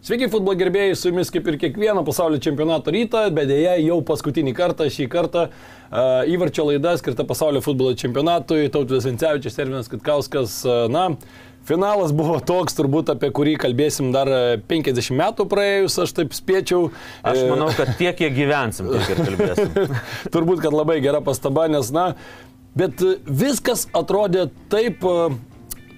Sveiki, futbolo gerbėjai, su jumis kaip ir kiekvieną pasaulio čempionato rytą, bet dėja jau paskutinį kartą, šį kartą uh, įvarčio laida skirta pasaulio futbolo čempionatui, Tautvidas Vincevičius, Ervinas Kitkauskas, uh, na, Finalas buvo toks, turbūt apie kurį kalbėsim dar 50 metų praėjus, aš taip spėčiau. Aš manau, kad tiek, kiek gyvensim, tiek ir kalbėsim. turbūt, kad labai gera pastaba, nes, na, bet viskas atrodė taip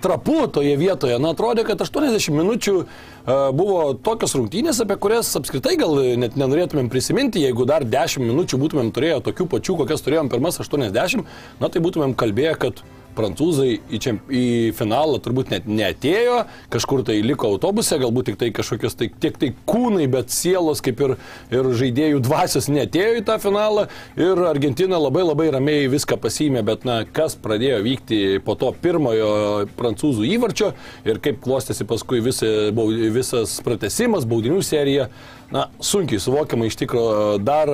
trapu toje vietoje. Na, atrodė, kad 80 minučių uh, buvo tokios rungtynės, apie kurias apskritai gal net nenorėtumėm prisiminti, jeigu dar 10 minučių būtumėm turėję tokių pačių, kokias turėjom pirmas 80, na tai būtumėm kalbėję, kad prancūzai į, čemp... į finalą turbūt net neatėjo, kažkur tai liko autobuse, galbūt tik tai kažkokios tai, tiek tai kūnai, bet sielos kaip ir, ir žaidėjų dvasios neatėjo į tą finalą. Ir Argentina labai labai ramiai viską pasiėmė, bet na, kas pradėjo vykti po to pirmojo prancūzų įvarčio ir kaip klostėsi paskui visi, visas pratesimas, baudinių serija, na, sunkiai suvokiama iš tikrųjų dar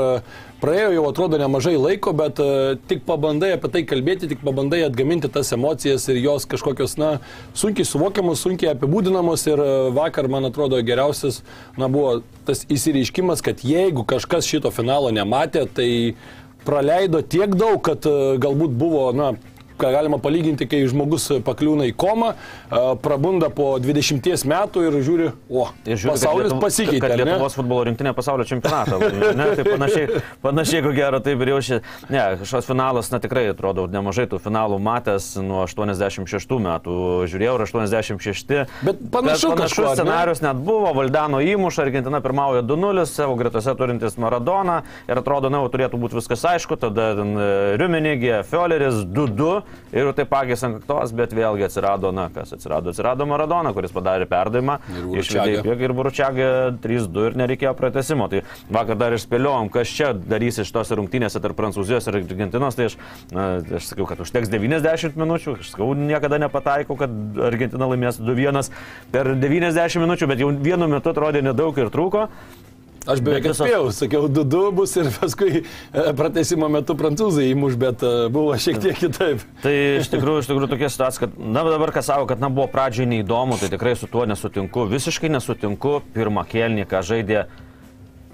praėjo jau atrodo nemažai laiko, bet uh, tik pabandai apie tai kalbėti, tik pabandai atgaminti tas emocijas ir jos kažkokios, na, sunkiai suvokiamos, sunkiai apibūdinamos ir uh, vakar, man atrodo, geriausias, na, buvo tas įsireiškimas, kad jeigu kažkas šito finalo nematė, tai praleido tiek daug, kad galbūt buvo, na, ką galima palyginti, kai žmogus pakliūna į komą, prabunda po 20 metų ir žiūri, o, Ir žiūri, pasaulis kad Lietuv- pasikeitė. Kad ar ne? Lietuvos futbolo rinktinė pasaulio čempionatą. Ne, tai panašiai, panašiai ko gero taip ir jau šį. Ne, šios finalas, na tikrai atrodo, nemažai tų finalų matęs nuo 86 metų. Žiūrėjau, ir 86. Bet panašu Bet kažkuo, ar ne? scenarius net buvo, Valdano įmuša, Argentina pirmauja 2-0, savo gretose turintis Maradoną ir atrodo, na, turėtų būti viskas aišku, tada e, Riumenigė, Fioleris 2-2 ir taip pagės ant kaktos, bet vėlgi atsirado, na, kas atsirado, atsirado Maradona, kuris padarė perdavimą. Ir Išvedė į priekį ir Buručiagė 3-2 ir nereikėjo pratesimo. Tai vakar dar išspėliojom, kas čia darys iš tos rungtynėse tarp Prancūzijos ir Argentinos. Tai aš, na, aš sakiau, kad užteks 90 minučių. Aš sakau, niekada nepataikau, kad Argentina laimės 2-1 per 90 minučių, bet jau vienu metu atrodė nedaug ir trūko. Aš beveik Bet visos- atspėjau, sakiau, 2-2 bus ir paskui e, pratesimo metu prancūzai įmuš, bet e, buvo šiek tiek kitaip. Tai iš tikrųjų, iš tikrųjų tokia situacija, kad, na dabar kas savo, kad, na buvo pradžiai neįdomu, tai tikrai su tuo nesutinku, visiškai nesutinku. Pirmą kelnį, ką žaidė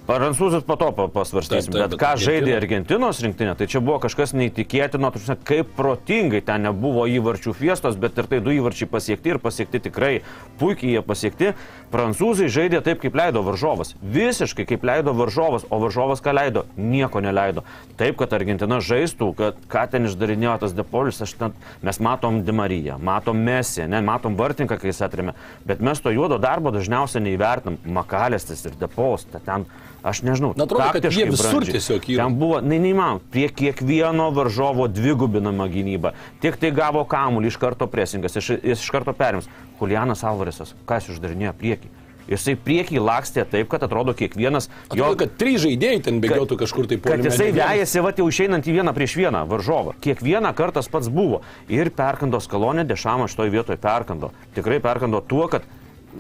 Prancūzus po to pa- pasvarstysim, Taip, taip, bet ką Argentina- žaidė Argentinos rinktinė, tai čia buvo kažkas neįtikėtino, tu žinai, kaip protingai ten nebuvo įvarčių fiestos, bet ir tai du įvarčiai pasiekti ir pasiekti tikrai puikiai jie pasiekti. Prancūzai žaidė taip, kaip leido varžovas. Visiškai kaip leido varžovas, o varžovas ką leido? Nieko neleido. Taip, kad Argentina žaistų, kad ką ten išdarinėjo tas depolis, ten, mes matom Dimariją, matom Mesį, ne, matom Vartinką, kai jis atrėmė, bet mes to juodo darbo dažniausiai neįvertinam. Makalėstis ir depos, ta ten, aš nežinau. Na, atrodo, kad jie visur brandžiai. tiesiog yra. Ten buvo, ne, neįmanoma, prie kiekvieno varžovo dvigubinama gynyba. Tik tai gavo kamuolį iš karto presingas, iš, jis iš karto perims. Julianas Alvaresas, kas uždarinėjo priekį? Jisai priekį lakstė taip, kad atrodo kiekvienas jo... Atrodo, kad trys žaidėjai ten bėgiotų kažkur tai po Kad jisai vejasi, va, jau išeinant į vieną prieš vieną varžovą. Kiekvieną kartą tas pats buvo. Ir perkando skalonė, dešamą šitoje vietoje perkando. Tikrai perkando tuo, kad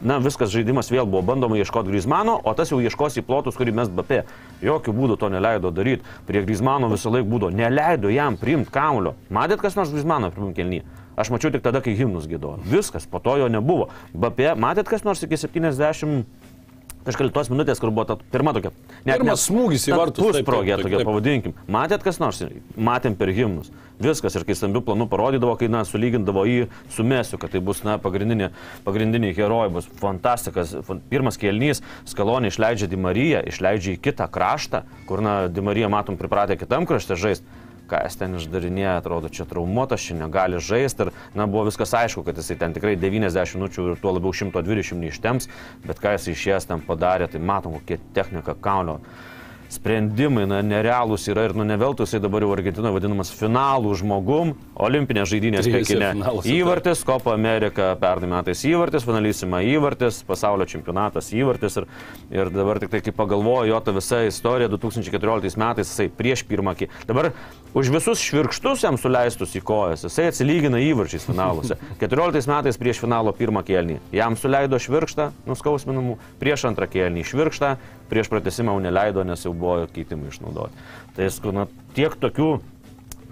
na, viskas žaidimas vėl buvo bandoma ieškoti Grizmano, o tas jau ieškos į plotus, kurį mes bapė. Jokių būdų to neleido daryti. Prie Grizmano visą laiką būdavo. Neleido jam priimti kamulio. Matėt kas nors Grizmano pirmam kelnyje? Aš mačiau tik tada, kai himnus gėdojo. Viskas, po to jo nebuvo. Bapė, matėt kas nors iki 70 kažkėlitos minutės, kur buvo ta pirma tokia. Pirmas smūgis į vartus, Pusprogė tokia, pavadinkim. Matėt kas nors? Matėm per himnus. Viskas ir kai stambių planų parodydavo, kai, na, sulygindavo jį su Mesiu, kad tai bus, na, pagrindinė, pagrindiniai herojai, bus fantastikas. Fan- Pirmas kelnys, Skalonė išleidžia Dimariją, išleidžia į kitą kraštą, kur, na, Dimarija, matom, pripratę kitam krašte žaisti. ką jis ten išdarinėja, atrodo, čia traumuotas, čia negali žaisti ir, na, buvo viskas aišku, kad jisai ten tikrai 90 minučių ir tuo labiau 120 neištems, bet ką jis išėjęs ten padarė, tai matom, kokia technika kaulio sprendimai, na, nerealūs yra ir, nu, neveltui jisai dabar jau Argentinoje vadinamas finalų žmogum, olimpinės žaidynės Trijose Pekine. finaluose, Įvartis, Kopa Amerika, pernai metais įvartis, finalysima įvartis, pasaulio čempionatas įvartis ir, ir dabar tik tai, kai pagalvoju, jo ta visa istorija 2014 metais, jisai prieš pirmą, ki- dabar už visus švirkštus jam suleistus į kojas, jisai atsilygina įvarčiais finaluose. 14 metais prieš finalo pirmą kelnį jam suleido švirkštą, nuskausminamų, prieš antrą kelnį švirkštą, prieš pratesimą jau neleido, nes jau buvo keitimai išnaudoti. Tai na, tiek tokių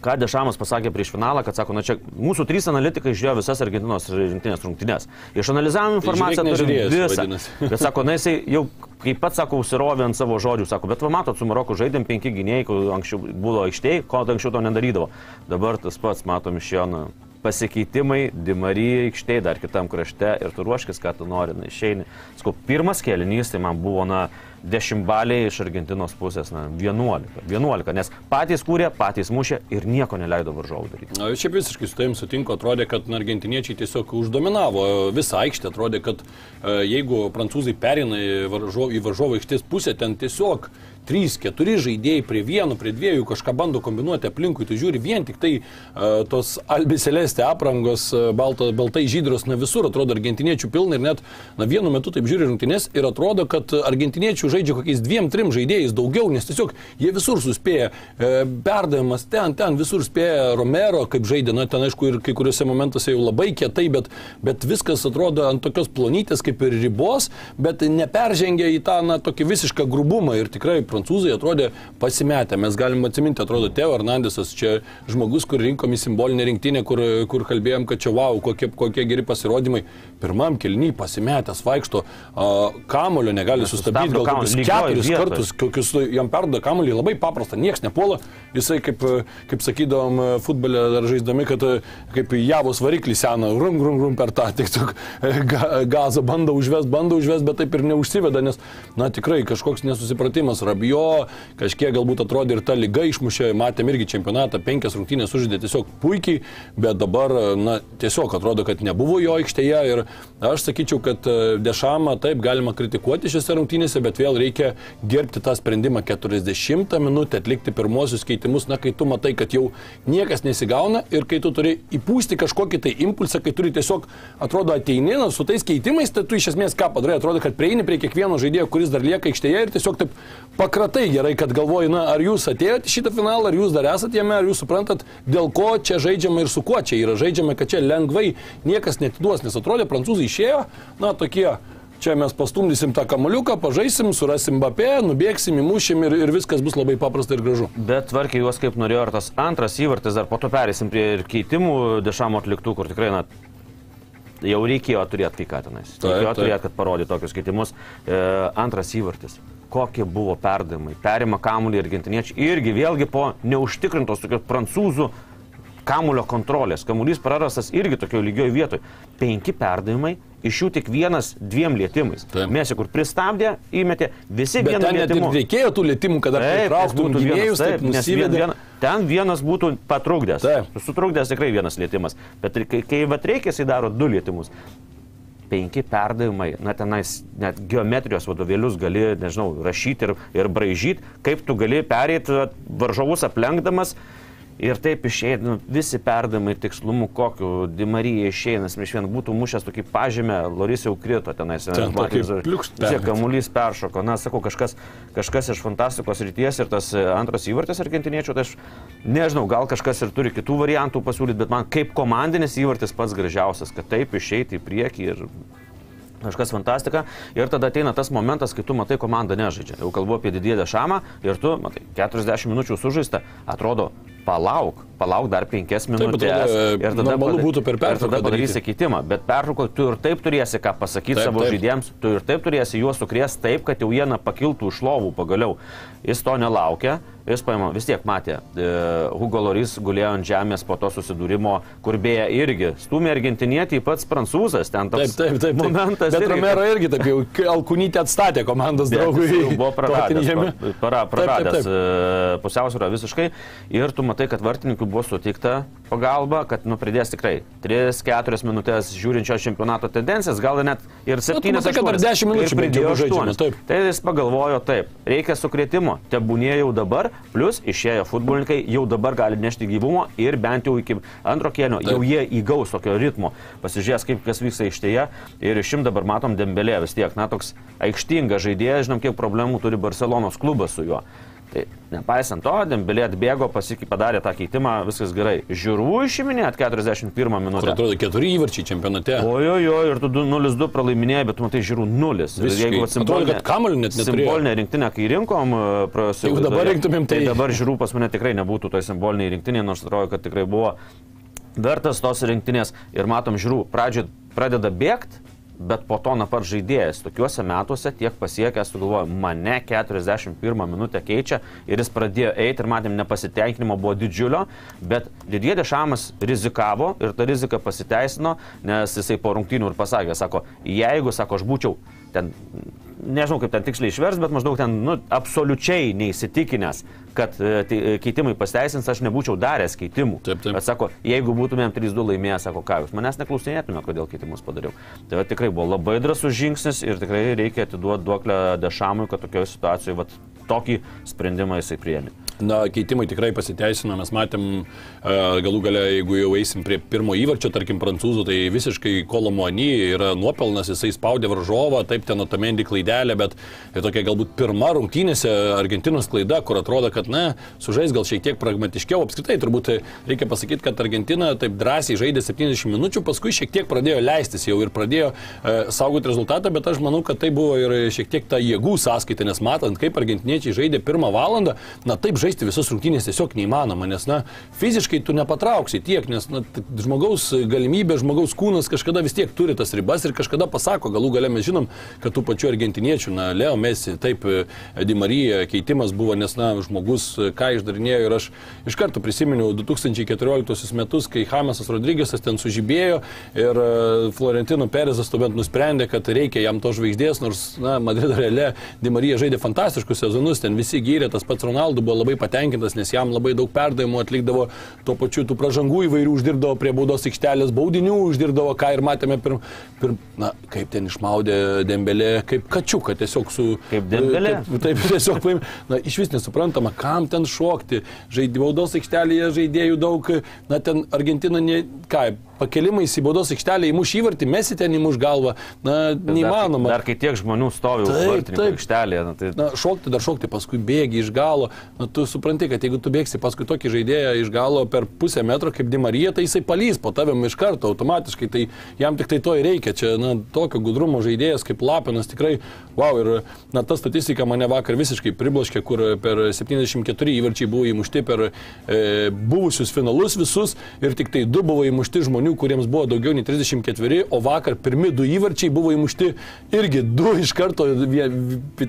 ką Dešamas pasakė prieš finalą, kad sako, na čia mūsų trys analitikai žiūrėjo visas Argentinos rinktinės rungtynės. Išanalizavom informaciją, žiūrėk, turim nežiūrėjęs, visą. vadinasi. Bet sako, na jisai jau, kaip pats sako, užsirovė ant savo žodžių, sako, bet va matot, su Maroku žaidėm penki gynėjai, kur anksčiau buvo aikštėje, ko anksčiau to nedarydavo. Dabar tas pats, matom iš jo, na, pasikeitimai, Dimarija aikštėje, dar kitam krašte ir tu ruoškis, ką tu nori, na, išeini. Sakau, pirmas kelinys tai man buvo, na, dešimtbaliai iš Argentinos pusės, na, 11. 11, nes patys kūrė, patys mušė ir nieko neleido varžovų daryti. Na, šiaip visiškai su tavim sutinku, atrodė, kad na, argentiniečiai tiesiog uždominavo visą aikštę, atrodė, kad e, jeigu prancūzai perina į, varžo, į varžovo aikštės pusę, ten tiesiog 3-4 žaidėjai prie vieno, prie dviejų kažką bando kombinuoti aplinkui, tu žiūri vien tik tai uh, tos albiselėstė aprangos, uh, balto, baltai žydros, na visur atrodo argentiniečių pilna ir net na, vienu metu taip žiūri rungtynės ir atrodo, kad argentiniečių žaidžia kokiais dviem, trim žaidėjais daugiau, nes tiesiog jie visur suspėja, uh, perdavimas ten, ten visur spėja Romero, kaip žaidė, na ten aišku ir kai kuriuose momentuose jau labai kietai, bet, bet viskas atrodo ant tokios plonytės kaip ir ribos, bet neperžengia į tą, na, tokį visišką grubumą ir tikrai prancūzai atrodė pasimetę. Mes galim atsiminti, atrodo, Teo Hernandesas čia žmogus, kur rinkom į simbolinę rinktinę, kur, kur kalbėjom, kad čia wow, kokie, kokie geri pasirodymai. Pirmam kelny pasimetęs vaikšto, a, kamulio negali sustabdyti, gal kokius keturis kartus, kokius jam perduoda kamulį, labai paprasta, niekas nepuola. Jisai, kaip, kaip sakydavom futbole dar žaisdami, kad kaip javos variklis sena, rum, rum, rum per tą, tik ga, gazą bando užvest, bando užvest, bet taip ir neužsiveda, nes, na tikrai kažkoks nesusipratimas. Rabijo, kažkiek galbūt atrodė ir ta lyga išmušė, matėm irgi čempionatą, penkias rungtynės sužaidė tiesiog puikiai, bet dabar, na, tiesiog atrodo, kad nebuvo jo aikštėje ir aš sakyčiau, kad e, Dešamą taip galima kritikuoti šiose rungtynėse, bet vėl reikia gerbti tą sprendimą 40 minutę atlikti pirmosius keitimus, na, kai tu matai, kad jau niekas nesigauna ir kai tu turi įpūsti kažkokį tai impulsą, kai turi tiesiog, atrodo, ateini, na, su tais keitimais, tai tu iš esmės ką padarai, atrodo, kad prieini prie kiekvieno žaidėjo, kuris dar lieka aikštėje ir tiesiog taip pakratai gerai, kad galvoji, na, ar jūs atėjote šitą finalą, ar jūs dar esate jame, ar jūs suprantat, dėl ko čia žaidžiama ir su kuo čia yra žaidžiama, kad čia lengvai niekas netiduos, nes atrodė, prancūzai išėjo, na, tokie Čia mes pastumdysim tą kamuliuką, pažaisim, surasim bapė, nubėgsim, įmušim ir, ir viskas bus labai paprasta ir gražu. Bet tvarkiai juos kaip norėjo ir tas antras įvartis, dar po to perėsim prie ir keitimų dešamo atliktų, kur tikrai, na, jau reikėjo turėti kai ką tenais. Reikėjo turėti, kad parodytų tokius keitimus. E, antras įvartis. Kokie buvo perdavimai? Perima kamuolį argentiniečiai irgi vėlgi po neužtikrintos tokios prancūzų kamulio kontrolės. Kamuolys prarastas irgi tokio lygioje vietoje. Penki perdavimai, iš jų tik vienas dviem lietimais. Taip. Mesė, kur pristabdė, įmetė, visi Bet vienu lietimu. reikėjo tų lėtimų, kad vienas, gynėjus, taip, taip, nes vien, nusivedė. vien, ten vienas būtų patrukdęs. Taip. Sutrukdęs tikrai vienas lietimas. Bet kai, kai vat reikia, jisai daro du lietimus. Penki perdavimai, na tenais net geometrijos vadovėlius gali, nežinau, rašyti ir, ir bražyti, kaip tu gali pereiti vat, varžovus aplenkdamas. Ir taip išeina nu, visi perdavimai tikslumu, kokiu Dimarija išeina, iš vien būtų mušęs tokį pažymę, Loris jau krito tenais. Ten permetė. kamuolys peršoko. Na, sakau, kažkas, kažkas iš fantastikos ryties ir tas e, antras įvartis argentiniečių, tai aš nežinau, gal kažkas ir turi kitų variantų pasiūlyti, bet man kaip komandinis įvartis pats gražiausias, kad taip išeiti į priekį ir kažkas fantastika. Ir tada ateina tas momentas, kai tu matai komandą nežaidžia. Jau kalbu apie didėdę šamą ir tu, matai, 40 minučių sužaista, atrodo, palauk, palauk dar penkias minutės. atrodo, ir tada, normalu būtų per ir tada pertrauką padarysi daryti. keitimą. Bet pertraukoje tu ir taip turėsi ką pasakyti Taip, savo taip. žaidėjams, tu ir taip turėsi juos sukrės taip, kad jau jie na, pakiltų iš lovų pagaliau. Jis to nelaukia, jis paima, vis tiek matė, e, Hugo Loris gulėjo ant žemės po to susidūrimo, kur beje irgi stumė argentinietį pats prancūzas, ten Taip, toks taip, taip. taip. momentas. Bet irgi, Romero irgi taip jau alkūnytę atstatė komandos draugui. jis buvo praradęs, para, Taip, praradęs taip, taip. e, pusiausvyrą visiškai ir tu matai, kad vartininkui buvo suteikta pagalba, kad nu, pridės tikrai 3-4 minutės žiūrinčio čempionato tendencijas, gal net ir 7 matai, kad dar 10 minučių jau žaidžiamas, taip. Tai jis pagalvojo taip, reikia sukrėtimo, tebūnė jau dabar, plus išėjo futbolininkai, jau dabar gali nešti gyvumo ir bent jau iki antro kėlinio jau jie įgaus tokio ritmo. Pasižiūrės, kaip kas vyksta ištėje ir išim dabar matom Dembelė vis tiek, na toks aikštingas žaidėjas, žinom, kiek problemų turi Barcelonos klubas su juo. Tai nepaisant to, Dembelė atbėgo, pasikį padarė tą keitimą, viskas gerai. Žiūrų išiminėt 41 Kur minutę. atrodo keturi įvarčiai čempionate. Ojojo, ir tu du- 0-2 pralaimėjai, bet tu matai žiūrų 0. Visiškai. Atrodo, kad kamuolio net neturėjo. Simbolinę rinktinę, kai rinkom, e, praėjusioje Jeigu dabar rinktumėm, tai- dabar žiūrų pas mane tikrai nebūtų toj simboliniai rinktinėje, nors atrodo, kad tikrai buvo vertas tos rinktinės. Ir matom, žiūrų, pradžioje pradeda bėgti, bet po to nuo pat žaidėjas tokiuose metuose tiek pasiekęs, tu galvoji, mane 41 minutę keičia ir jis pradėjo eiti ir matėm nepasitenkinimo buvo didžiulio, bet Didie Dešamas rizikavo ir ta rizika pasiteisino, nes jisai po rungtynių ir pasakė, sako, jeigu, sako, aš būčiau ten, nežinau kaip ten tiksliai išvers, bet maždaug ten, nu, absoliučiai neįsitikinęs, kad e, tai, e, keitimai pasteisins, aš nebūčiau daręs keitimų. Taip, taip. Bet sako, jeigu būtumėm 3-2 laimėję, sako, ką jūs manęs neklausinėtumėte, kodėl keitimus padariau. Tai va, tikrai buvo labai drasus žingsnis ir tikrai reikia atiduoti duoklę dešamui, kad tokioje situacijoje va, tokį sprendimą jisai priėmė. Na, keitimai tikrai pasiteisino, mes matėm e, galų gale, jeigu jau eisim prie pirmo įvarčio, tarkim, prancūzų, tai visiškai Kolomuani yra nuopelnas, jisai spaudė varžovą, taip ten atamendi klaidelę, bet tai tokia galbūt pirma rungtynėse Argentinos klaida, kur atrodo, kad, na, sužais gal šiek tiek pragmatiškiau, apskritai turbūt reikia pasakyti, kad Argentina taip drąsiai žaidė 70 minučių, paskui šiek tiek pradėjo leistis jau ir pradėjo e, saugoti rezultatą, bet aš manau, kad tai buvo ir šiek tiek ta jėgų sąskaita, nes matant, kaip argentiniečiai žaidė pirmą valandą, na taip žaisti visas rungtynės tiesiog neįmanoma, nes, na, fiziškai tu nepatrauksi tiek, nes, na, žmogaus galimybė, žmogaus kūnas kažkada vis tiek turi tas ribas ir kažkada pasako, galų gale mes žinom, kad tų pačių argentiniečių, na, Leo Messi, taip, Di Marija keitimas buvo, nes, na, žmogus e, ką išdarinėjo ir aš iš karto prisiminiau 2014 metus, kai Hamesas Rodrygėsas ten sužibėjo ir e, Florentino Perezas tuomet nusprendė, kad reikia jam to žvaigždės, nors, na, Madrido reale Di Marija žaidė fantastiškus sezonus, ten visi gyrė, tas pats Ronaldo buvo labai patenkintas, nes jam labai daug perdavimų atlikdavo, tuo pačiu tų pražangų įvairių uždirbdavo prie baudos aikštelės, baudinių uždirbdavo, ką ir matėme pirm, pirm na, kaip ten išmaudė Dembelė, kaip kačiuką tiesiog su... Kaip Dembelė? Taip, taip tiesiog paim, na, iš vis nesuprantama, kam ten šokti, žaidė baudos aikštelėje žaidėjų daug, na, ten Argentina, ne, ką, pakelimais į baudos aikštelę įmuš įvartį, mesi ten įmuš galvą, na, neįmanoma. Dar, dar kai tiek žmonių stovi vartininkų aikštelėje, na, tai Na, šokti dar šokti, paskui bėgi iš galo. Na, tu supranti, kad jeigu tu bėgsi paskui tokį žaidėją iš galo per pusę metro kaip Dimarija, tai jisai palys po tavim iš karto automatiškai. Tai jam tik tai to ir reikia. Čia, na, tokio gudrumo žaidėjas kaip Lapinas tikrai, wow. Ir, na, ta statistika mane vakar visiškai pribloškė, kur per 74 įvarčiai buvo įmušti per e, buvusius finalus visus ir tik tai du buvo įmušti žmonių, kuriems buvo daugiau nei 34, o vakar pirmi du įvarčiai buvo įmušti irgi du iš karto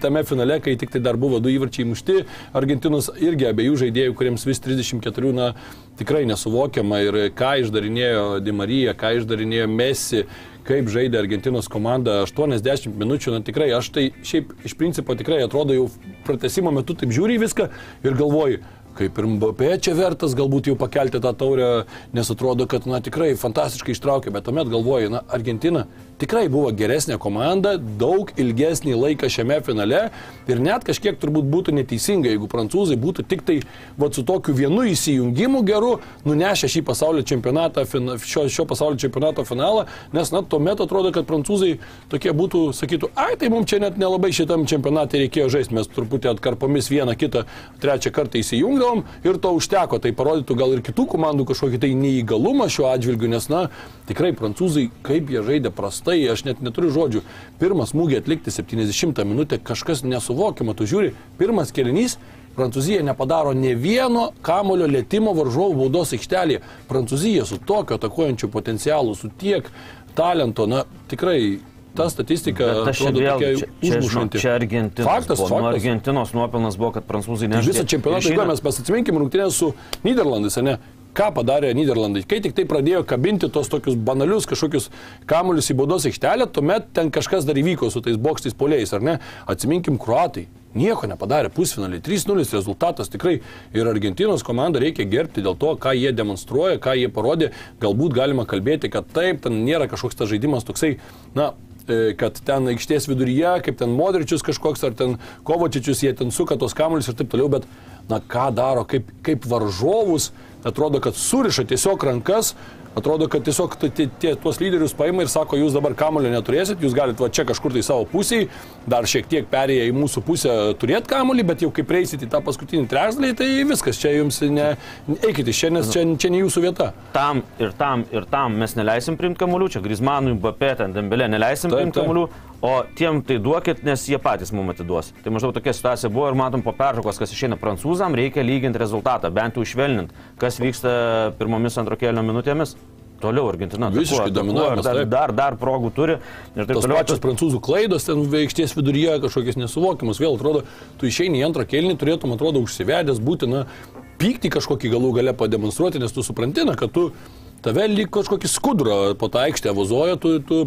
tame finale, kai tik tai dar buvo du įvarčiai įmušti. Argentinos irgi abiejų žaidėjų, kuriems vis 34, na, tikrai nesuvokiama ir ką išdarinėjo Di Marija, ką išdarinėjo Messi kaip žaidė Argentinos komanda 80 minučių, na tikrai aš tai šiaip iš principo tikrai atrodo jau pratesimo metu taip žiūri viską ir galvoju, kaip ir Mbappé čia vertas galbūt jau pakelti tą taurę, nes atrodo, kad, na, tikrai fantastiškai ištraukė, bet tuomet galvoju, na, Argentina tikrai buvo geresnė komanda, daug ilgesnį laiką šiame finale ir net kažkiek turbūt būtų neteisinga, jeigu prancūzai būtų tik tai, va, su tokiu vienu įsijungimu geru, nunešę šį pasaulio čempionatą, šio, šio pasaulio čempionato finalą, nes, na, tuomet atrodo, kad prancūzai tokie būtų, sakytų, ai, tai mums čia net nelabai šitam čempionatui reikėjo žaisti, mes truputį atkarpomis vieną kitą trečią kartą įsijungdavom ir to užteko, tai parodytų gal ir kitų komandų kažkokį tai neįgalumą šiuo atžvilgiu, nes, na, tikrai prancūzai, kaip jie žaidė prastai, aš net neturiu žodžių. Pirmas smūgį atlikti 70 minutę, kažkas nesuvokiama, tu žiūri, pirmas kelinys Prancūzija nepadaro ne vieno kamulio lėtimo varžovų baudos aikštelėje. Prancūzija su tokio atakuojančiu potencialu, su tiek talento, na tikrai ta statistika atrodo vėl, tokia čia, čia, užmušanti. čia Argentinos. Faktas, buvo. Nu, faktas. Argentinos nuopelnas buvo, kad prancūzai Tai nežaidė. visą čempionatą, jeigu mes pasiminkim rungtynės su Niderlandais, ne? Ką padarė Niderlandai? Kai tik tai pradėjo kabinti tos tokius banalius kažkokius kamuolius į baudos aikštelę, tuomet ten kažkas dar įvyko su tais bokštais poliais, ar ne? Atsiminkim, kruatai. Nieko nepadarė pusfinaliai. 3-0 rezultatas tikrai ir Argentinos komandą reikia gerbti dėl to, ką jie demonstruoja, ką jie parodė. Galbūt galima kalbėti, kad taip, ten nėra kažkoks tas žaidimas toksai, na, e, kad ten aikštės viduryje, kaip ten Modričius kažkoks, ar ten Kovačičius, jie ten suka tos kamuolius ir taip toliau, bet, na, ką daro, kaip, kaip varžovus, atrodo, kad suriša tiesiog rankas, atrodo, kad tiesiog tie, tuos lyderius paima ir sako, jūs dabar kamulio neturėsit, jūs galite va čia kažkur tai savo pusėje, dar šiek tiek perėję į mūsų pusę turėti kamulį, bet jau kaip reisit į tą paskutinį trečdalį, tai viskas, čia jums ne, eikite iš čia, nes čia, čia ne jūsų vieta. tam ir tam ir tam mes neleisim priimti kamuolių, čia Grismanui, Bapė, ten Dembelė neleisim taip. kamuolių, o tiem tai duokit, nes jie patys mums atiduos. Tai maždaug tokia situacija buvo ir matom po pertraukos, kas išeina prancūzam, reikia lyginti rezultatą, bent jau išvelninti, kas vyksta pirmomis antro kėlinio minutėmis. Toliau Argentina. Visiškai dominavimas, Dar, dar, dar progų turi. Ir taip toliau. pačios prancūzų klaidos ten aikštės viduryje kažkokios nesuvokiamas. Vėl atrodo, tu išeini į antrą kėlinį, turėtum, atrodo, užsivedęs būtina pykti kažkokį galų gale pademonstruoti, nes tu suprantina, kad tu tave lyg kažkokį skudrą po tą aikštę vazoja, tu, tu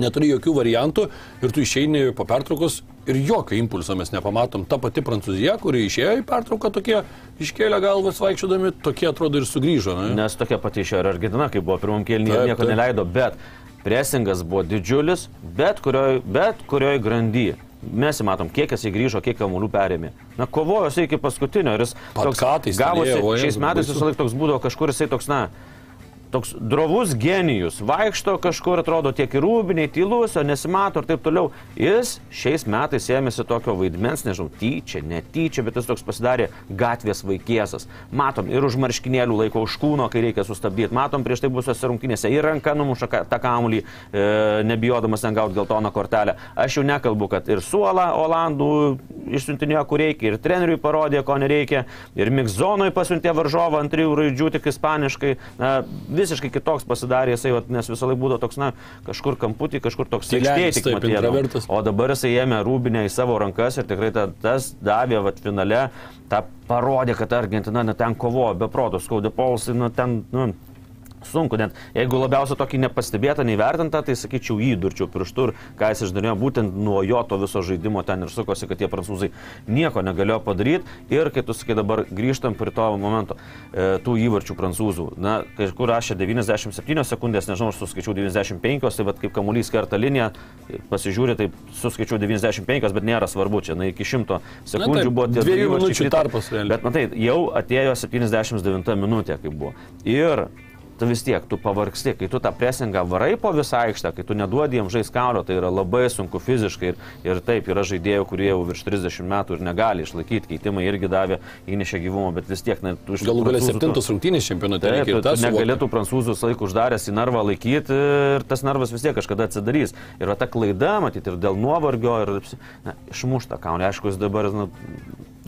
neturi jokių variantų ir tu išeini po pertraukos ir jokio impulso mes nepamatom. Ta pati Prancūzija, kuri išėjo į pertrauką, tokie iškėlė galvas vaikščiodami, tokie atrodo ir sugrįžo. Ne? Nes tokia pati išėjo ir Argentina, kai buvo pirmam kėlinį, Taip, nieko taip. neleido, bet presingas buvo didžiulis, bet kurioj, bet kurioj grandy. Mes matom, kiek jisai grįžo, kiek kamuolių perėmė. Na, kovojo jisai iki paskutinio ir jis toks Patkatais ten gavosi, šiais metais visą laiką toks būdavo kažkur jisai toks, na, toks drovus genijus, vaikšto kažkur, atrodo tiek ir rūbiniai, tylus, o nesimato ir taip toliau. Jis šiais metais ėmėsi tokio vaidmens, nežinau, tyčia, netyčia, bet jis toks pasidarė gatvės vaikėsas. Matom ir už marškinėlių laiko už kūno, kai reikia sustabdyti. Matom prieš tai buvusiose rungtynėse ir ranka numuša tą kamuolį, e, nebijodamas ten gauti geltoną kortelę. Aš jau nekalbu, kad ir suolą Olandų išsiuntinėjo, kur reikia, ir treneriui parodė, ko nereikia, ir Mikzonui pasiuntė varžovą ant trijų raidžių tik ispaniškai. Na, visiškai kitoks pasidarė jisai, vat, nes visą laiką būdavo toks, na, kažkur kamputį, kažkur toks aikštėje tik intravertas. O dabar jisai ėmė rūbinę į savo rankas ir tikrai ta, tas davė vat, finale, tą parodė, kad Argentina net ten kovojo, be proto, skaudė polsai, nu, ten, nu, sunku, net jeigu labiausiai tokį nepastebėtą, neįvertintą, tai sakyčiau, jį durčiau pirštų ir ką jis išdarėjo, būtent nuo jo to viso žaidimo ten ir sukosi, kad tie prancūzai nieko negalėjo padaryti. Ir kai tu sakai dabar grįžtam prie to momento, e, tų įvarčių prancūzų, na, kažkur rašė 97 sekundės, nežinau, aš suskaičiau 95, tai vad kaip kamuolys kerta liniją, pasižiūri, tai suskaičiau 95, bet nėra svarbu, čia, na, iki 100 sekundžių taip, buvo tie dviejų minučių tarpas. Bet matai, jau atėjo 79 minutė, kaip buvo. Ir tu vis tiek, tu pavargsti, kai tu tą presingą varai po visą aikštę, kai tu neduodi jiems žaiskaulio, tai yra labai sunku fiziškai. Ir, ir taip, yra žaidėjų, kurie jau virš 30 metų ir negali išlaikyti, keitimai irgi davė įnešę gyvumo, bet vis tiek, na, tu iš tų Galų tu- septintos rungtynės čempionate reikia tu, tu negalėtų prancūzus laikų uždaręs į narvą laikyti ir tas narvas vis tiek kažkada atsidarys. Ir ta klaida, matyti, ir dėl nuovargio, ir na, išmušta kaunė. Aišku, jis dabar nu,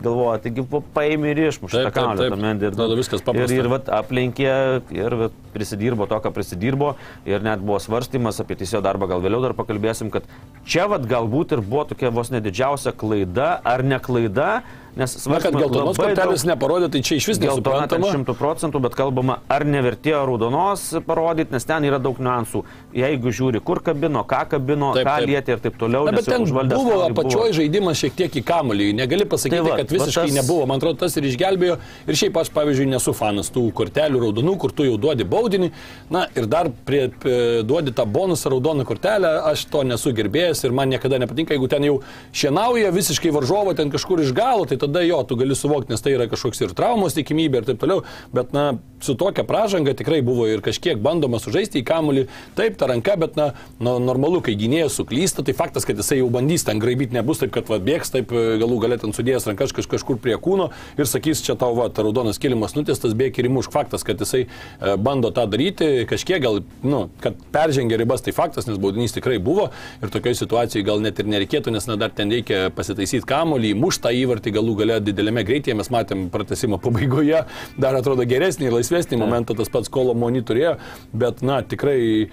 galvoja, taigi paėmė ir Taip, taip, kaunę. taip. tuomet Ir, Atrodo, viskas paprasta. ir, ir vat, aplenkė, ir vat, prisidirbo to, ką prisidirbo. Ir net buvo svarstymas apie teisėjo darbą, gal vėliau dar pakalbėsim, kad čia vat, galbūt ir buvo tokia vos nedidžiausia klaida ar ne klaida. Nes Na, kad geltonos labai daug- kortelės neparodė, tai čia iš vis Geltona nesuprantama. šimtų procentų, bet kalbama, ar nevertėjo raudonos parodyti, nes ten yra daug niuansų. Jeigu žiūri, kur kabino, ką kabino, Taip, ką taip. lietė ir taip toliau. Na, bet ten buvo kamuolį apačioj žaidimas šiek tiek į kamolį. Negali pasakyti, Tai va, kad visiškai tas- nebuvo. Man atrodo, tas ir išgelbėjo. Ir šiaip aš, pavyzdžiui, nesu fanas tų kortelių raudonų, kur tu jau duodi baudinį. Na ir dar prie, prie, duodi tą bonusą raudoną kortelę. Aš to nesu gerbėjęs ir man niekada nepatinka, jeigu ten jau šienauja visiškai varžovo ten kažkur iš galo, tai tada jo, tu gali suvokti, nes tai yra kažkoks ir traumos tikimybė ir taip toliau. Bet, na, su tokia pražanga tikrai buvo ir kažkiek bandoma sužaisti į kamolį. Taip, ta ranka, bet, na, na normalu, kai gynėjas suklysta, tai faktas, kad jisai jau bandys ten graibyti, nebus taip, kad va, bėgs taip e, galų galėtent sudėjęs rankas kaž, kažkur prie kūno ir sakys, čia tau va, ta raudonas kilimas nutestas, bėg ir įmušk. Faktas, kad jisai e, bando tą daryti, kažkiek gal, nu, kad peržengė ribas, tai faktas, nes baudinys tikrai buvo ir tokioje situacijoje gal net ir nereikėtų, nes na, dar ten reikia pasitaisyti kamolį, muštą įvartį galų galų gale didelėme greityje, mes matėm pratesimo pabaigoje, dar atrodo geresnį ir laisvesnį momentą tas pats Kolo Moni turėjo, bet na tikrai e,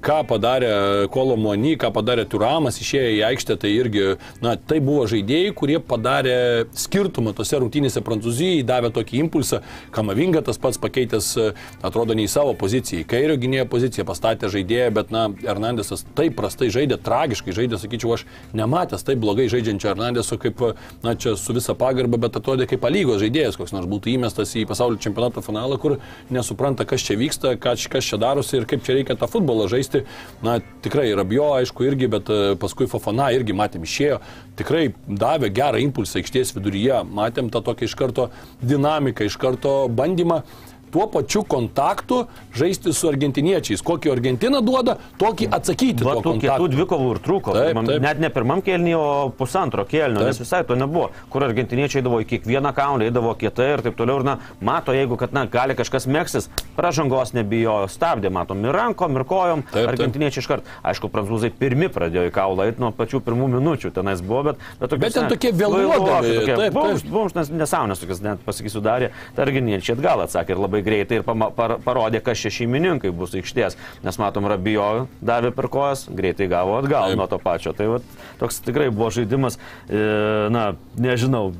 ką padarė Kolo Moni, ką padarė Turamas išėję į aikštę, tai irgi, na tai buvo žaidėjai, kurie padarė skirtumą tose rungtynėse Prancūzijai, davė tokį impulsą, Kamavinga tas pats pakeitęs, e, atrodo, ne į savo poziciją, į kairio gynėjo poziciją pastatė žaidėją, bet na Hernandesas taip prastai žaidė, tragiškai žaidė, sakyčiau, aš nematęs taip blogai žaidžiančio Hernandeso kaip, na čia su visa pagarba, bet atrodė kaip lygos žaidėjas, koks nors būtų įmestas į pasaulio čempionato finalą, kur nesupranta, kas čia vyksta, kas, kas čia darosi ir kaip čia reikia tą futbolą žaisti. Na tikrai ir abio, aišku, irgi, bet e, paskui Fofana irgi matėm išėjo, tikrai davė gerą impulsą aikštės viduryje, matėm tą tokią iš karto dinamiką, iš karto bandymą tuo pačiu kontaktu žaisti su argentiniečiais. Kokį Argentiną duoda, tokį atsakyti. Va, tų kitų dvikovų ir trūko. Taip, taip. Net ne pirmam kelniui, o pusantro kelnio, Taip. nes visai to nebuvo. Kur argentiniečiai eidavo į kiekvieną kaunį, eidavo kietai ir taip toliau. Ir, na, mato, jeigu, kad, na, gali kažkas mėgsis, pražangos nebijo, stabdė, matom, ir rankom, ir kojom. Taip, taip. argentiniečiai iškart. Aišku, prancūzai pirmi pradėjo į kaulą eiti nuo pačių pirmų minučių. Tenais buvo, bet... Bet, tokius, Bet ten tokie vėluodami. Bums, bums, nes nesąmonės tokias, net pasakysiu, darė. Tai argentiniečiai atgal atsakė ir labai greitai ir pama, par, parodė, kas šie šeimininkai bus aikštės. Nes matom, Rabijo davė per kojas, greitai gavo atgal Taip. nuo to pačio. Tai vat, toks tikrai buvo žaidimas, e, na, nežinau.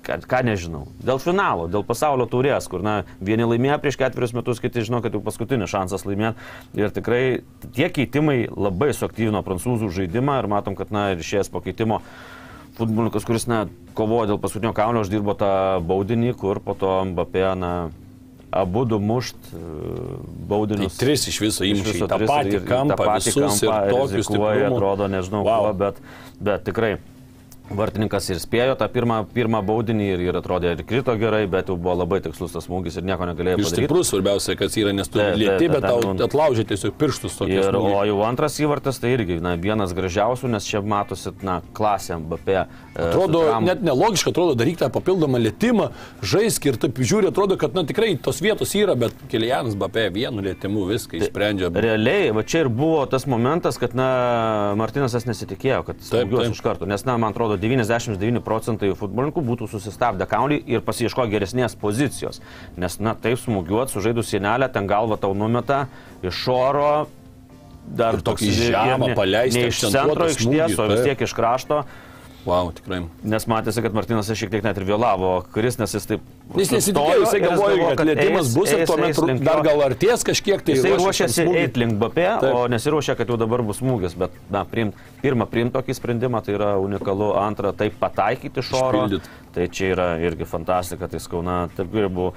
Ką, ką nežinau. Dėl finalo, dėl pasaulio taurės, kur, na, vieni laimėjo prieš ketverius metus, kiti žino, kad jau paskutinis šansas laimėti. Ir tikrai tie keitimai labai suaktyvino prancūzų žaidimą ir matom, kad, na, ir išėjęs po keitimo futbolininkas, kuris, na, kovojo dėl paskutinio kaulio, uždirbo tą baudinį, kur po to Mbappé, na, abu du mušt e, Tai baudinius. tris iš viso įmušė tą patį kampą, tą patį visus kampą ir tokius stiprumus. atrodo, nežinau, wow. kuo, bet, bet tikrai vartininkas ir spėjo tą pirmą, pirmą baudinį ir, ir atrodė ir krito gerai, bet jau buvo labai tikslus tas smūgis ir nieko negalėjo padaryti. stiprus svarbiausia, kad yra, nes tu Taip, taip, lėti, bet tau nu- atlaužė tiesiog pirštus tokie. Ir, o smūgiai. jau antras įvartas tai irgi na, vienas gražiausių, nes čia matosi, na, klasė Mbappé. e, Atrodo, net nelogiška, atrodo, daryk tą papildomą lėtymą, žaisk ir taip žiūri, atrodo, kad, na, tikrai tos vietos yra, bet Kilianas Bapė vienu lėtimu viską išsprendžia. Realiai, va čia ir buvo tas momentas, kad, na, Martinasas nesitikėjo, kad smūgiuos iš karto, nes, na, man atrodo, 99 procentai futbolininkų būtų susistabdę kaulį ir pasieško geresnės pozicijos. Nes, na, taip smūgiuot, sužaidus sienelę, ten galva tau numeta iš oro. Dar Ir tokį žemą Ne iš centro aikštės, o vis tiek iš krašto. Wow, tikrai. Nes matėsi, kad Martinas šiek tiek net ir vėlavo karis, nes jis taip... Jis nesitikėjo, jisai ir jis galvojo, kad lėtimas eis- bus ir eis- tuomet eis dar gal arties kažkiek tai. Jisai ruošėsi eiti link Bapė, Taip. o nesiruošia, kad jau dabar bus smūgis. Bet, na, priimt, pirmą priimti tokį sprendimą, tai yra unikalu. Antra, taip pataikyti iš oro. Išpildyt. Tai čia yra irgi fantastika. Tai skauna, taip ir buvo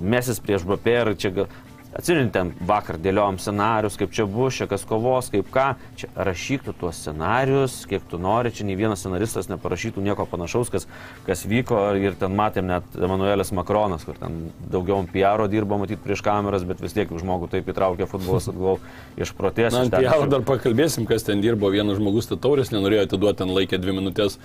mesis prieš Bapė ir čia gal... Atsimintim, vakar dėliojom scenarius, kaip čia bus, čia kas kovos, kaip ką. Čia rašyk tu tuos scenarius, kiek tu nori, čia nei vienas scenaristas neparašytų nieko panašaus, kas, kas vyko. Ir ten matėm net Emanuelis Makronas, kur ten daugiau PR dirbo matyti prieš kameras, bet vis tiek žmogų taip įtraukė futbolas, atgal iš protestų. Na, ant Pialo dar pakalbėsim, kas ten dirbo. Vienas žmogus tą taurės nenorėjo atiduoti, ten laikė dvi minutės.